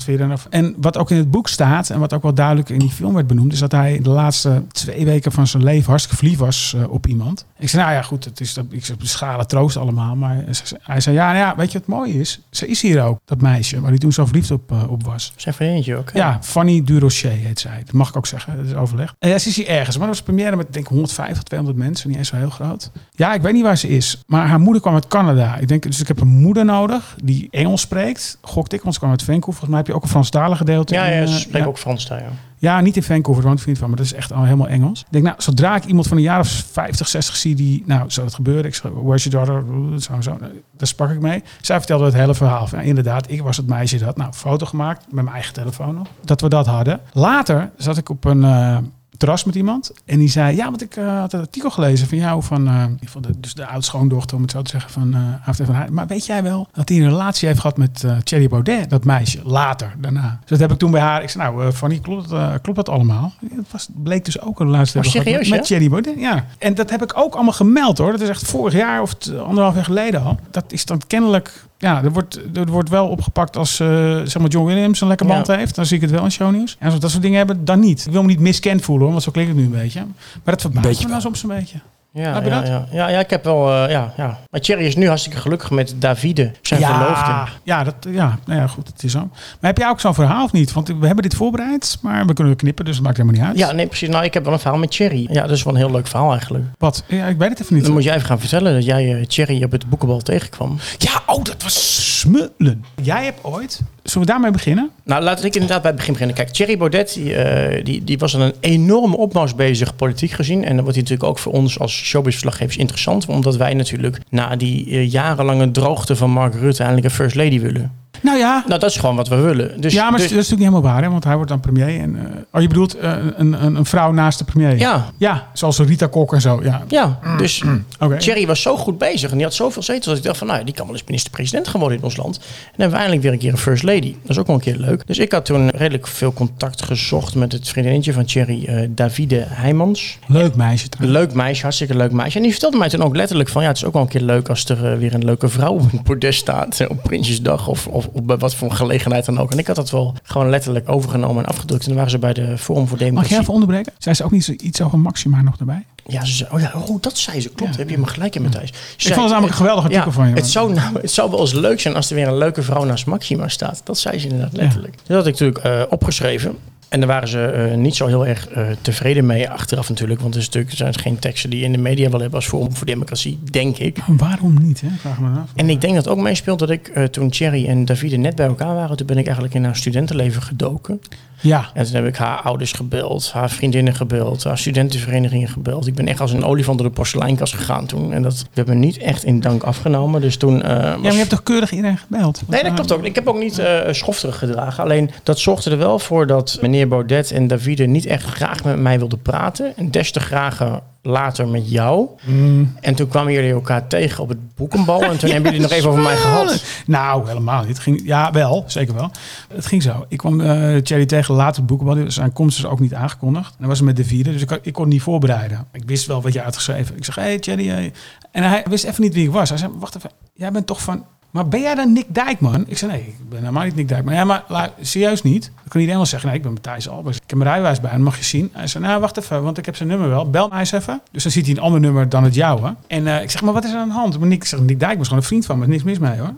je dan? En wat ook in het boek staat, en wat ook wel duidelijk in die film werd benoemd, is dat hij de laatste twee weken van zijn leven hartstikke verliefd was uh, op iemand. Ik zei, nou ja, goed, het is, ik zeg, schalen troost allemaal. Maar hij zei, ja, nou ja, weet je wat mooi is? Ze is hier ook, dat meisje, waar hij toen zo verliefd op, uh, op was. Zijn vriendje ook. Ja, Fanny Durocher heet zij. Dat mag ik ook zeggen, dat is overleg. En ja, ze is hier ergens, maar dat was première met denk 150, 200 mensen, niet eens zo heel groot. Ja, ik weet niet waar ze is, maar haar moeder kwam uit Canada. Ik denk, dus ik heb een moeder nodig die Engels spreekt. Gokte ik, want ze kwam uit Vancouver heb je ook een Franstalige gedeelte. Ja, ja ze eh, spreken ook Frans daar, ja. Ja, niet in Vancouver, want vriend van, maar dat is echt al helemaal Engels. Ik denk, nou, zodra ik iemand van een jaar of 50, 60 zie die, nou, zou dat gebeuren? Ik zei, where's your daughter? Zo, zo. Nou, daar sprak ik mee. Zij vertelde het hele verhaal. Van, inderdaad, ik was het meisje dat, nou, foto gemaakt met mijn eigen telefoon nog, dat we dat hadden. Later zat ik op een, uh, terras met iemand. En die zei, ja, want ik uh, had een artikel gelezen van jou, van, uh, van de, dus de oud-schoondochter, om het zo te zeggen, van uh, van haar. Maar weet jij wel dat hij een relatie heeft gehad met uh, Thierry Baudet, dat meisje, later, daarna. Dus dat heb ik toen bij haar, ik zei, nou, Fanny, klopt, klopt dat allemaal? Het was, bleek dus ook een relatie te hebben met, met Thierry Baudet. Ja. En dat heb ik ook allemaal gemeld, hoor. Dat is echt vorig jaar of anderhalf jaar geleden al. Dat is dan kennelijk ja, er wordt, er wordt wel opgepakt als uh, zeg maar John Williams een lekker band heeft. Dan zie ik het wel in shownieuws. En als dat soort dingen hebben, dan niet. Ik wil me niet miskend voelen, hoor, want zo klinkt het nu een beetje. Maar dat verbaast me nou soms een beetje. Ja, ja, ja, ja, ja, ik heb wel. Uh, ja, ja. Maar Thierry is nu hartstikke gelukkig met Davide, zijn ja, verloofde. Ja, dat, ja, nou ja, goed, het is zo. Maar heb jij ook zo'n verhaal of niet? Want we hebben dit voorbereid, maar we kunnen knippen, dus het maakt helemaal niet uit. Ja, nee, precies. Nou, ik heb wel een verhaal met Thierry. Ja, dat is wel een heel leuk verhaal eigenlijk. Wat? Ja, ik weet het even niet. Dan moet jij even gaan vertellen dat jij uh, Thierry op het boekenbal tegenkwam. Ja, oh, dat was smullen. Jij hebt ooit Zullen we daarmee beginnen? Nou, laat ik inderdaad bij het begin beginnen. Kijk, Thierry Baudet die, uh, die, die was aan een enorme opmars bezig, politiek gezien. En dan wordt hij natuurlijk ook voor ons als showbiz-verslaggevers interessant. Omdat wij natuurlijk na die uh, jarenlange droogte van Mark Rutte eindelijk een first lady willen. Nou ja. Nou, dat is gewoon wat we willen. Dus, ja, maar dus, dat is natuurlijk niet helemaal waar, hè? want hij wordt dan premier. En, uh, oh, je bedoelt uh, een, een, een, vrouw naast de premier? Ja. Ja, zoals Rita Kok en zo. Ja, ja dus okay. Thierry was zo goed bezig en die had zoveel zetels dat ik dacht van, nou, die kan wel eens minister-president geworden in ons land. En dan hebben we eindelijk weer een keer een first lady. Dat is ook wel een keer leuk. Dus ik had toen redelijk veel contact gezocht met het vriendinnetje van Thierry, uh, Davide Heijmans. Leuk meisje trouwens. Leuk meisje, hartstikke leuk meisje. En die vertelde mij toen ook letterlijk van, ja, het is ook wel een keer leuk als er weer een leuke vrouw op een podest staat. Op Prinsjesdag of, of, bij wat voor gelegenheid dan ook. En ik had dat wel gewoon letterlijk overgenomen en afgedrukt. En dan waren ze bij de Forum voor Democratie. Mag jij even onderbreken? Zijn ze ook niet iets over Maxima nog erbij? Ja, ze, oh ja, oh, dat zei ze. Klopt, ja, heb je me gelijk in, Matthijs. ik vond het namelijk een geweldig artikel ja, van je. Het zou, nou, het zou wel eens leuk zijn als er weer een leuke vrouw naast Maxima staat. Dat zei ze inderdaad letterlijk. Ja. Dat had ik natuurlijk uh, opgeschreven. En daar waren ze uh, niet zo heel erg uh, tevreden mee achteraf natuurlijk. Want er, is natuurlijk, zijn geen teksten die in de media wel hebben als Forum voor Democratie, denk ik. Waarom niet, hè? Vraag me af. En ik denk dat ook meespeelt dat ik uh, toen Thierry en Davide net bij elkaar waren... toen ben ik eigenlijk in haar studentenleven gedoken. Ja. En toen heb ik haar ouders gebeld, haar vriendinnen gebeld, haar studentenverenigingen gebeld. Ik ben echt als een olifant door de porseleinkast gegaan toen. En dat werd me niet echt in dank afgenomen. Dus toen... Was... Ja, maar je hebt toch keurig iedereen gebeld? Nee, dat klopt ook. Ik heb ook niet schofterig gedragen. Alleen dat zorgde er wel voor dat meneer Baudet en Davide niet echt graag met mij wilden praten. En des te graag later met jou. Mm. En toen kwamen jullie elkaar tegen op het boekenbal. En toen ja, hebben jullie nog even over mij gehad. Nou, helemaal niet. Het ging, ja, wel. Zeker wel. Het ging zo. Ik kwam uh, Thierry tegen later op het boekenbal. Zijn komst is ook niet aangekondigd. En was met de vierde. Dus ik, ik kon niet voorbereiden. Ik wist wel wat je uitgeschreven. Ik zeg, hey Thierry. Hey. En hij wist even niet wie ik was. Hij zei, wacht even. Jij bent toch van... Maar ben jij dan Nick Dijkman? Ik zei, nee, ik ben helemaal niet Nick Dijkman. Ja, maar serieus niet. Dan kan iedereen wel zeggen, nee, ik ben Matthijs Albers. Ik heb mijn rijwijs bij en mag je zien. Hij zei, nou, wacht even, want ik heb zijn nummer wel. Bel mij eens even. Dus dan ziet hij een ander nummer dan het jouwe. En uh, ik zeg, maar wat is er aan de hand? Maar Nick, ik Nick Dijkman is gewoon een vriend van me. Er niks mis mee, hoor.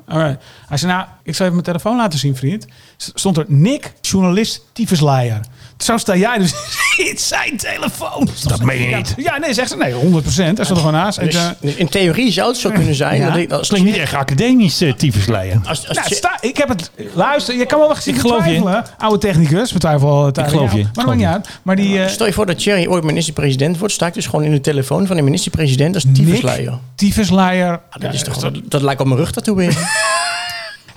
Hij zei, nou, ik zal even mijn telefoon laten zien, vriend. Stond er Nick, journalist, tyfusleier. Zo sta jij dus in zijn telefoon. Dat meen je niet. Ja, nee, zegt ze. Nee, 100 procent. Hij stond er gewoon naast. Dus, en, in theorie zou het zo kunnen zijn. Ja. Dat ik, dat klinkt niet echt academisch, uh, tyfusleier. Als, als nou, sta, ik heb het... Luister, je kan wel wat ik geloof je. Oude technicus, betwijfel Ik geloof je. Maar dat maakt niet uit. Maar die... Uh, Stel je voor dat Thierry ooit minister-president wordt. Sta ik dus gewoon in de telefoon van de minister-president als tyfusleier. Tyfusleier. Ah, dat, is toch, dat, dat lijkt op mijn rug tatoeëren.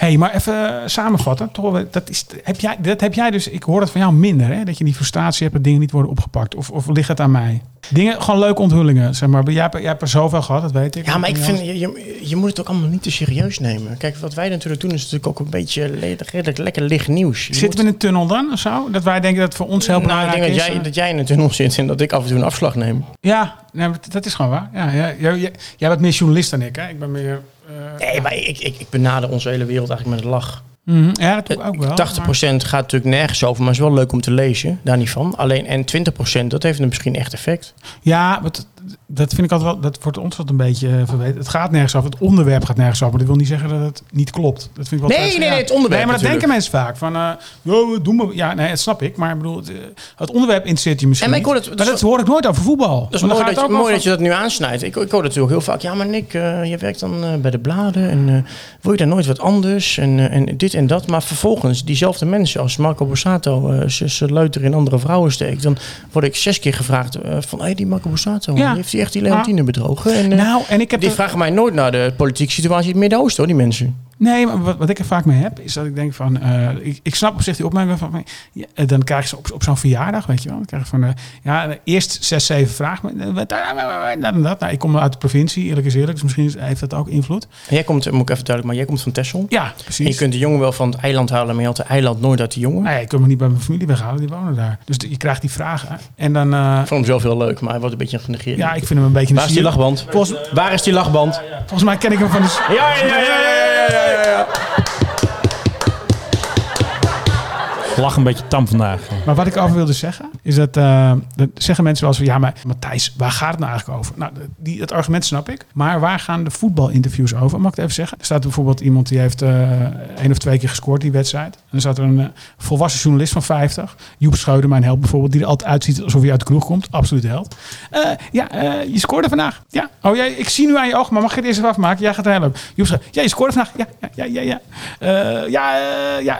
hey, maar even eh, samenvatten. Toch, dat, is, heb jij, dat heb jij dus, ik hoor het van jou minder, hè? dat je die frustratie hebt dat dingen niet worden opgepakt. Of, of ligt het aan mij? Dingen, gewoon leuke onthullingen, zeg maar. Jij, hebt- jij hebt er zoveel gehad, dat weet ik. Ja, maar ik vind, je, je, je moet het ook allemaal niet te serieus nemen. Kijk, wat wij natuurlijk doen is natuurlijk ook een beetje redelijk lekker licht nieuws. Je Zitten we in een tunnel dan, of zo? Dat wij denken dat voor ons heel moet- nou, ik belangrijk denk dat jij, dat jij in een tunnel zit en dat ik af en toe een afslag neem. Ja, nee, dat is gewoon waar. Ja, ja, jij, jij, jij bent meer journalist dan ik, hè? Ik ben meer... eh, Nee, maar ik, ik, ik benader onze hele wereld eigenlijk met een lach. mhm, ja, dat doe ik ook wel. 80% gaat natuurlijk nergens over, maar is wel leuk om te lezen. Daar niet van. Alleen, en 20% dat heeft een misschien echt effect. ja, maar dat, vind ik altijd wel... Dat wordt ons wat een beetje eh, verweten. Het gaat nergens over. Het onderwerp gaat nergens over. Maar dat wil niet zeggen dat het niet klopt. Dat vind ik wel Nee, nee, nee, het onderwerp Nee, maar dat natuurlijk. denken mensen vaak. Van, eh ja, doe maar. Ja, nee, dat snap ik. Maar ik bedoel, het, eh, het onderwerp interesseert je misschien En ik hoor het- maar dat hoor ik nooit over voetbal. Dat is mooi, dat, je, mooi dat je dat nu aansnijdt. Ik, ik hoor natuurlijk heel vaak. Ja, maar Nick, je werkt dan bij de bladen. En wil je daar nooit wat anders? En, en dit en dat. Maar vervolgens, diezelfde mensen, als Marco Borsato ze, ze leuter in andere vrouwen steekt. Dan word ik zes keer gevraagd van, hé, die Marco Borsato, Ja. Heeft hij echt die Leontine bedrogen? En, eh, Nou, en ik heb die vragen mij nooit naar de politieke situatie in het Midden-Oosten, hoor, die mensen. Nee, maar wat, wat ik er vaak mee heb, is dat ik denk van... eh, ik, ik snap op zich die opmerking van... ja, eh, dan krijg je ze op, op zo'n verjaardag, weet je wel. Dan krijg je van... eh, ja, eerst zes, zeven vragen. Dat dat. Nou, ik kom uit de provincie, eerlijk is eerlijk. Dus misschien heeft dat ook invloed. En jij komt, moet ik even duidelijk, maar jij komt van Texel. Ja, En je precies. kunt de jongen wel van het eiland halen, maar je haalt de eiland nooit uit de jongen. Nee, ik kan me niet bij mijn familie weghalen, die wonen daar. Dus de- je krijgt die vragen. En dan... eh, Ik vond hem zelf heel leuk, maar hij wordt een beetje genegeerd. ja, ik vind hem een beetje... een Waar is die lachband? Volgens, Waar is die lachband? volgens mij ken ik hem van de... Ja, ja, ja, ja, ja, ja, ja. Lach een beetje tam vandaag. Maar wat ik over wilde zeggen, is dat, eh, dat zeggen mensen wel eens van, ja, maar Matthijs, waar gaat het nou eigenlijk over? Nou, die, het argument snap ik. Maar waar gaan de voetbalinterviews over? Mag ik het even zeggen? Er staat bijvoorbeeld iemand die heeft eh één of twee keer gescoord die wedstrijd. En dan staat er een eh, volwassen journalist van 50, Joep Scheuder, mijn held bijvoorbeeld, die er altijd uitziet alsof hij uit de kroeg komt. Absoluut held. Ja, je scoorde vandaag. Ja. Oh, jij, ik zie nu aan je oog, maar mag ik het eerst even afmaken? Jij gaat heel leuk. Joep Scheuder, ja, je scoorde vandaag. Ja, ja, ja, ja. Ja, ja, ja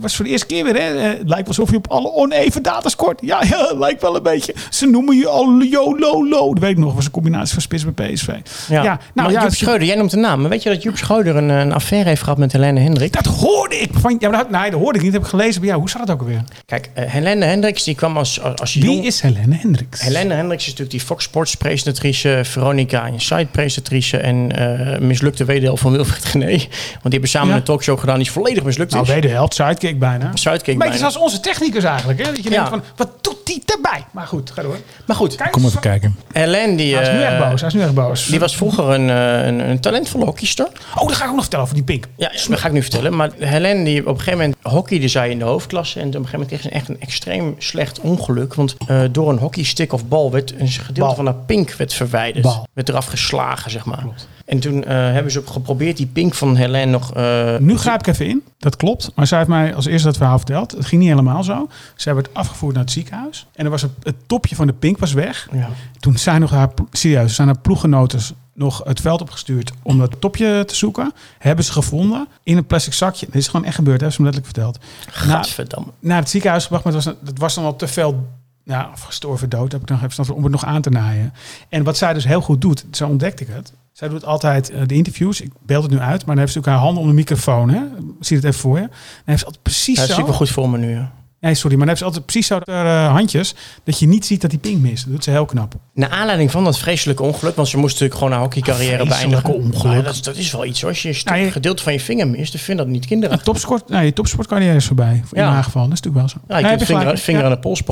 was voor de eerste keer weer, hè? Eh, het lijkt wel alsof je op alle oneven data scoort. Ja, ja, lijkt wel een beetje. Ze noemen je al YOLO. Dat weet ik nog, was een combinatie van spits bij PSV. Ja, nou maar ja, Joep ze- Schreuder, jij noemt de naam. Maar weet je dat Joep Schreuder een, een affaire heeft gehad met Helene Hendrik? Dat hoorde ik. Van, ja, maar dat, nee, dat hoorde ik niet. Dat heb ik gelezen bij jou. Hoe zat dat ook alweer? Kijk, eh, Helene Hendricks die kwam als, als, als Wie jong... is Helene Hendricks? Helene Hendricks is natuurlijk die Fox Sports presentatrice, Veronica Inside presentatrice en eh, mislukte wederhelft van Wilfried Gené. Want die hebben samen Ja. een talkshow gedaan die volledig mislukt is. Nou, sidekick bijna. Sidekick beetje bijna. zoals onze technicus eigenlijk. Hè? Dat je Ja. denkt van, wat doet die erbij? Maar goed, ga door. Maar goed, Kijk, Kom even kijken. Helene die, Hij is nu eh, echt boos. Hij is nu echt boos. die was vroeger een, eh, een, een talentvolle hockeyster. Oh, dat ga ik ook nog vertellen over die pink. Ja, dat ga ik nu vertellen. Maar Helene die op een gegeven moment hockeyde zij in de hoofdklasse. En op een gegeven moment kreeg ze echt een extreem slecht ongeluk. Want eh, door een hockeystick of bal werd een gedeelte Bal. van haar pink werd verwijderd. Bal. Werd eraf geslagen, zeg maar. En toen eh, hebben ze geprobeerd die pink van Helene nog... eh, Nu grijp ik even in. Dat klopt. Maar zij heeft mij als eerste dat verhaal verteld. Het ging niet helemaal zo. Zij werd afgevoerd naar het ziekenhuis. En er was het topje van de pink was weg. Ja. Toen zijn nog haar, serieus, zijn haar ploeggenoten nog het veld opgestuurd om dat topje te zoeken. Hebben ze gevonden in een plastic zakje. Dit is gewoon echt gebeurd, hebben ze me letterlijk verteld. Na, Gadverdamme. naar het ziekenhuis gebracht, maar het was, het was dan al te veel ja, gestorven dood, heb ik nog even om het nog aan te naaien. En wat zij dus heel goed doet, zo ontdekte ik het. Zij doet altijd eh, de interviews. Ik beeld het nu uit, maar dan heeft ze ook haar handen om de microfoon. Hè? Zie het even voor je? Dan heeft ze altijd precies Ja, dat zo. wel goed voor me nu. ja. Nee, sorry, maar dan heeft ze altijd precies zo haar eh, handjes dat je niet ziet dat die pink mist. Dat doet ze heel knap. Naar aanleiding van dat vreselijke ongeluk, want ze moest natuurlijk gewoon haar hockeycarrière Vreselijke beëindigen. ongeluk. Dat, is- dat is wel iets. Als je een je- gedeelte van je vinger mist, dan vind dat niet kinderen. Topsport, nee, je topsportcarrière is voorbij. In Ja. mijn geval, dat is natuurlijk wel zo. Ja, je Nee, kunt vinger, gelijk. vinger Ja. aan de pols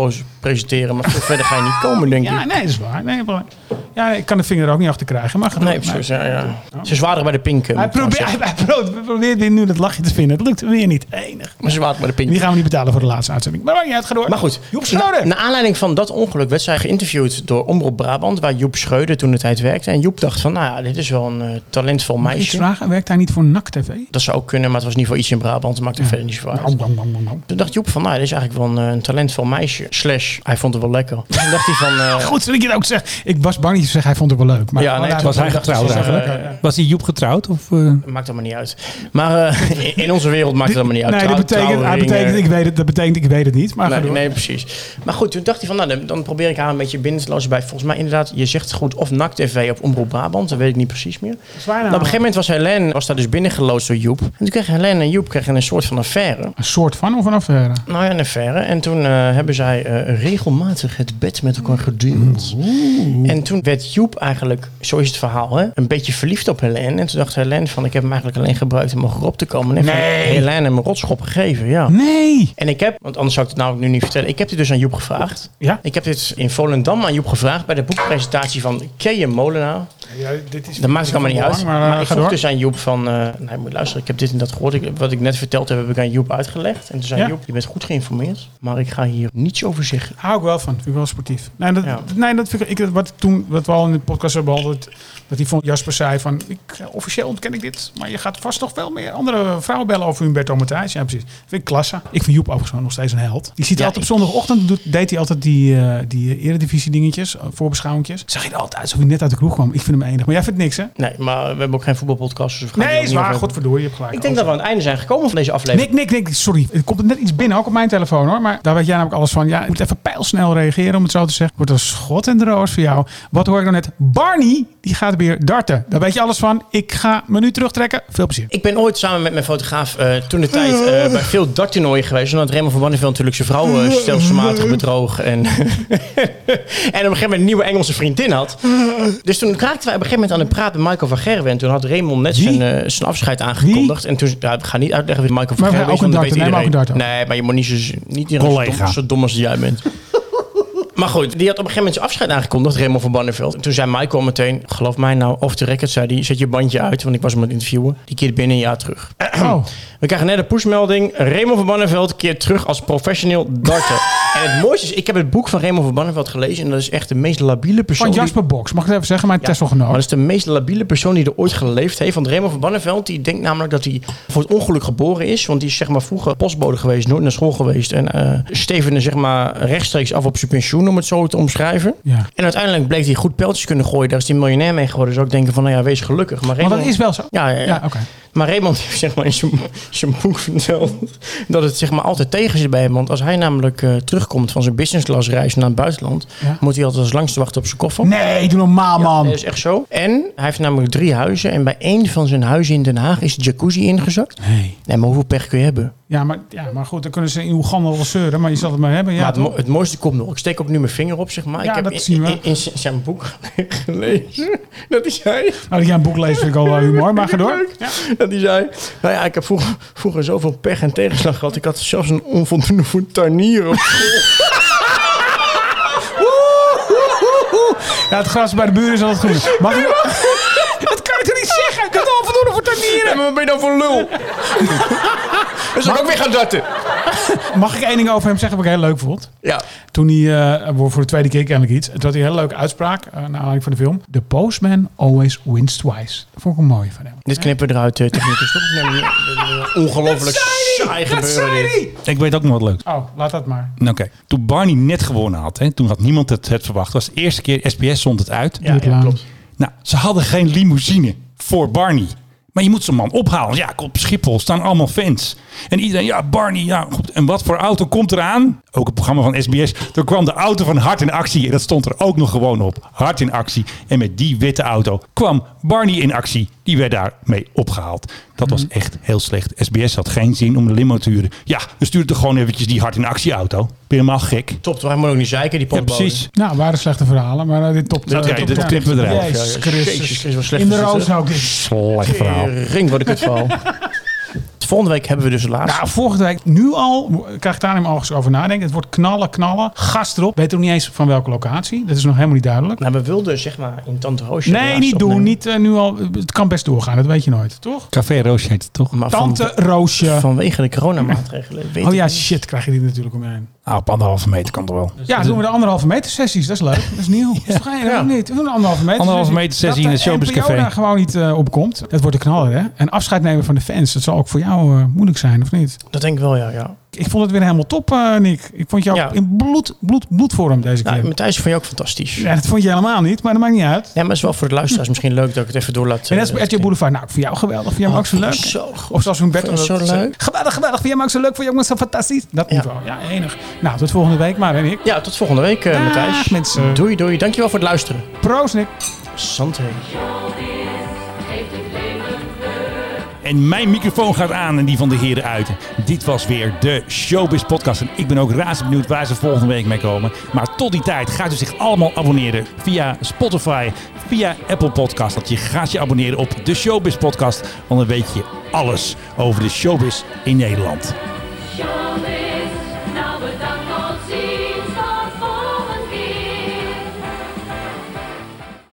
presenteren, maar veel verder ga je niet komen, denk ik. Ja, nee, dat is waar. Nee, maar- ja, ik kan de vinger er ook niet achter krijgen. Maar Nee, precies. Ja, ja. Ze zwaarder bij de pink. eh, Hij probeert, trouwens hij, hij probeert, probeert weer nu dat lachje te vinden. Het lukt weer niet. Enig. Maar ze zwaarder bij de pink. Die gaan we niet betalen voor de laatste uitzending. Maar maakt niet uit, ga door. Maar goed, Joep na, Schreuder. naar aanleiding van dat ongeluk werd zij geïnterviewd door Omroep Brabant, waar Joep Schreuder toen de tijd werkte. En Joep dacht van, nou ja, dit is wel een eh, talentvol Mag ik meisje. vragen? Werkt hij niet voor NAC TV? Dat zou ook kunnen, maar het was niet voor iets in Brabant. Dat maakt er verder niet zo uit. Om, om, om. Toen dacht Joep van, nou, dit is eigenlijk wel een, eh, een talentvol meisje. Slash, hij vond het wel lekker. Toen dacht hij van, eh, Goed dat ik je het ook zeg. Ik was bang dat je zeggen, hij vond het wel leuk. Maar Ja, nee, Was hij getrouwd eigenlijk? Was die Joep getrouwd? Of, eh? Maakt allemaal niet uit. Maar eh, in- onze wereld maakt het allemaal niet uit. Nee, dat betekent, hij betekent, ik weet het, dat betekent ik weet het niet. Maar Nee, nee, precies. Maar goed, toen dacht hij van, nou, dan, dan probeer ik haar een beetje binnen te lozen bij. Volgens mij inderdaad, je zegt goed, of NAC TV op Omroep Brabant. Dat weet ik niet precies meer. Zwaar nou. Op een gegeven moment was Helene was daar dus binnengeloosd door Joep. En toen kregen Helene en Joep kregen een soort van affaire. Een soort van of een affaire? Nou ja, een affaire. En toen eh, hebben zij eh, regelmatig het bed met elkaar gedeeld. En toen werd Joep eigenlijk, zo is het verhaal, hè, een beetje verliefd op Helene. En toen dacht Helene van, ik heb hem eigenlijk alleen gebruikt om erop te komen. En Nee. Helene hem een rotschop gegeven, ja. Nee. En ik heb, want anders zou ik het namelijk nu niet vertellen. Ik heb dit dus aan Joep gevraagd. Ja? Ik heb dit in Volendam aan Joep gevraagd bij de boekpresentatie van Ken Molenaar. Ja dit is Dat maakt het allemaal niet uit. Maar, Maar, eh, ik ga vroeg door. dus aan Joep van... eh nee, moet luisteren, ik heb dit en dat gehoord. Ik, wat ik net verteld heb, heb ik aan Joep uitgelegd. En toen zei Ja. Joep, je bent goed geïnformeerd. Maar ik ga hier niets over zeggen. Hou ik wel van. Vind ik wel sportief. Nee, dat, Ja. nee, dat vind ik, ik wat toen wat we al in de podcast hebben behandeld, dat hij van Jasper zei van, ik, officieel ontken ik dit, maar je gaat vast nog wel meer andere vrouwen bellen over Humberto Matthijs. Ja, precies. Vind ik klasse. Ik vind Joep overigens nog steeds een held. Die ziet Ja, altijd op zondagochtend doet, deed hij altijd die, eh die eredivisie dingetjes, eh, voorbeschouwingjes. Zag je altijd alsof hij net uit de kroeg kwam. Ik vind hem enig. Maar jij vindt niks, hè? Nee, maar we hebben ook geen voetbalpodcast. Dus we gaan Nee, is waar. Godverdorie, je hebt gelijk. Ik denk dat we aan het einde zijn gekomen van deze aflevering. Nick, Nick, Nick, sorry. Er komt er net iets binnen, ook op mijn telefoon hoor. Maar daar weet jij namelijk alles van. Ja, ik moet even pijlsnel reageren om het zo te zeggen. Wordt een schot en de roos voor jou. Wat hoor ik dan net? Barney, die gaat weer darten. Daar weet je alles van. Ik ga me nu terugtrekken. Veel plezier. Ik ben ooit samen met mijn fotograaf eh, toen de tijd eh, bij veel darttoernooien geweest. Omdat Raymond van Banneveld natuurlijk zijn vrouw eh, stelselmatig bedroog. En, en op een gegeven moment een nieuwe Engelse vriendin had. Dus toen raakten wij op een gegeven moment aan het praten met Michael van Gerwen. En toen had Raymond net zijn, eh, zijn afscheid aangekondigd. En toen, ja, ik ga niet uitleggen wie Michael van Gerwen is. darter. weet Nee, maar ook iedereen. een darter. Nee, maar je moet niet zo, niet zo dom, zo dom als jij bent. Maar goed, die had op een gegeven moment zijn afscheid aangekondigd, Raymond van Banneveld. En toen zei Michael meteen, geloof mij nou, off the record, zei hij, zet je bandje uit, want ik was hem aan het interviewen. Die keert binnen een jaar terug. Oh. We krijgen net een pushmelding. Raymond van Banneveld keert terug als professioneel darter. en het mooiste is, ik heb het boek van Raymond van Banneveld gelezen. En dat is echt de meest labiele persoon. Van Jasper Box. Mag ik het even zeggen? Mijn Ja, Tesla-genoot. Maar dat is de meest labiele persoon die er ooit geleefd heeft. Want Raymond van Banneveld, die denkt namelijk dat hij voor het ongeluk geboren is. Want die is zeg maar vroeger postbode geweest, nooit naar school geweest. En eh stevende zeg maar rechtstreeks af op zijn pensioen, om het zo te omschrijven. Ja. En uiteindelijk bleek hij goed pijltjes kunnen gooien. Daar is hij miljonair mee geworden. Dus ook denken van, nou ja, wees gelukkig. Maar, Maar dat is wel zo. Ja, ja, ja. Ja, oké. Maar Raymond heeft zeg maar in zijn, boek verteld dat het zeg maar altijd tegen zit bij hem. Want als hij namelijk eh, terugkomt van zijn business class reis naar het buitenland, Ja. moet hij altijd als langste wachten op zijn koffer. Nee, doe normaal, Ja, man. dat is echt zo. En hij heeft namelijk drie huizen. En bij één van zijn huizen in Den Haag is de jacuzzi ingezakt. Nee. Nee, maar hoeveel pech kun je hebben? Ja maar, ja, maar goed, dan kunnen ze in Oeganda wel zeuren. Maar je zal het maar hebben. Ja, maar het, mo- het mooiste komt nog. Ik steek ook nu mijn vinger op, zeg maar. Ja, ik heb dat in, in, zijn boek gelezen dat hij zei... Nou, dat jij een boek leest vind ik al wel humor. Maar ga door. Ja. Hij zei, nou ja, ik heb vroeger, vroeger zoveel pech en tegenslag gehad. Ik had zelfs een onvoldoende voor op school. Ja, het gras bij de buren is altijd groen. Mag ik... Dat kan ik toch niet zeggen? Ik had onvoldoende voor Ja, tuinieren. maar wat ben je nou voor lul? Dus ik ook weer gaan darten. Mag ik één ding over hem zeggen wat ik heel leuk vond? Ja. Toen hij, eh, voor de tweede keer kennelijk iets. Toen had hij een hele leuke uitspraak, uh, naar aanleiding van de film. The postman always wins twice. Dat vond ik een mooie van hem. Dit knippen we eruit, uh, technicus. Nee, nee, Ongelooflijk saai gebeuren dit. Ik weet ook nog wat leuks. Oh, laat dat maar. Oké, toen Barney net gewonnen had, hè, toen had niemand het, het verwacht. Dat was de eerste keer, SBS zond het uit. Ja, klopt. Nou, ze hadden geen limousine voor Barney. Maar je moet zo'n man ophalen. Ja, op Schiphol staan allemaal fans. En iedereen, ja, Barney, ja, goed. En wat voor auto komt eraan? Ook het programma van SBS. Er kwam de auto van Hart in actie. En dat stond er ook nog gewoon op. Hart in actie. En met die witte auto kwam Barney in actie. Die werd daarmee opgehaald. Dat was echt heel slecht. SBS had geen zin om de limo te huren. Ja, we stuurden toch gewoon eventjes die Hart in actie auto. Ben je helemaal gek? Top? Hij moet ook niet zeiken, die Ja, precies. Nou, waren slechte verhalen, maar uh, dit top. Dat- ja, top- dit knippen we eruit. Jezus Christus. Jezus In de roos ook. Slecht verhaal. Ring, ik het verhaal. Volgende week hebben we dus laatst. Nou, volgende week, nu al, krijg ik daar niet al over nadenken. Het wordt knallen, knallen, gas erop. Weet ook niet eens van welke locatie. Dat is nog helemaal niet duidelijk. Nou, we wilden zeg maar in Tante Roosje. Nee, laatste niet doen. Niet eh, nu al. Het kan best doorgaan, dat weet je nooit, toch? Café Roosje heet het toch? Maar van- Tante Roosje. vanwege de coronamaatregelen. Weet Oh ja, niet. shit, krijg je die natuurlijk omheen. Ah, op anderhalve meter kan toch wel. Ja, doen we de anderhalve meter sessies. Dat is leuk. Dat is nieuw. Dat is toch geen- Ja. niet. We doen een anderhalve meter Anderhalve meter sessie in het Dat Showbiz Café. daar gewoon niet eh, op komt. Dat wordt een knaller, hè? En afscheid nemen van de fans. Dat zal ook voor jou eh, moeilijk zijn, of niet? Dat denk ik wel, ja. ja. Ik vond het weer helemaal top, eh, Nick. Ik vond jou Ja. in bloed, bloed, bloedvorm deze keer. Nou, Matthijs vond je ook fantastisch. ja, dat vond je helemaal niet, maar dat maakt niet uit. Ja, maar het is wel voor de luisteraars misschien leuk dat ik het even door laat. En eh, als bij RTL Boulevard. Nou, ik vind jou geweldig. Jij hem Oh, ook zo leuk? Zo. Of zoals dat het zo zegt. leuk? Geweldig, geweldig. Jij hem ook zo leuk? Vond hem ook zo fantastisch? Dat Ja. niveau. Ja, enig. Nou, tot volgende week maar, hè, Nick. Ja, tot volgende week, eh Matthijs. mensen. Doei, doei. Dankjewel voor het luisteren. Proost, Nick. Santé. En mijn microfoon gaat aan en die van de heren uit. Dit was weer de Showbiz Podcast. En ik ben ook razend benieuwd waar ze volgende week mee komen. Maar tot die tijd gaat u zich allemaal abonneren via Spotify, via Apple Podcast. Dat je gaat je abonneren op de Showbiz Podcast. Want dan weet je alles over de showbiz in Nederland.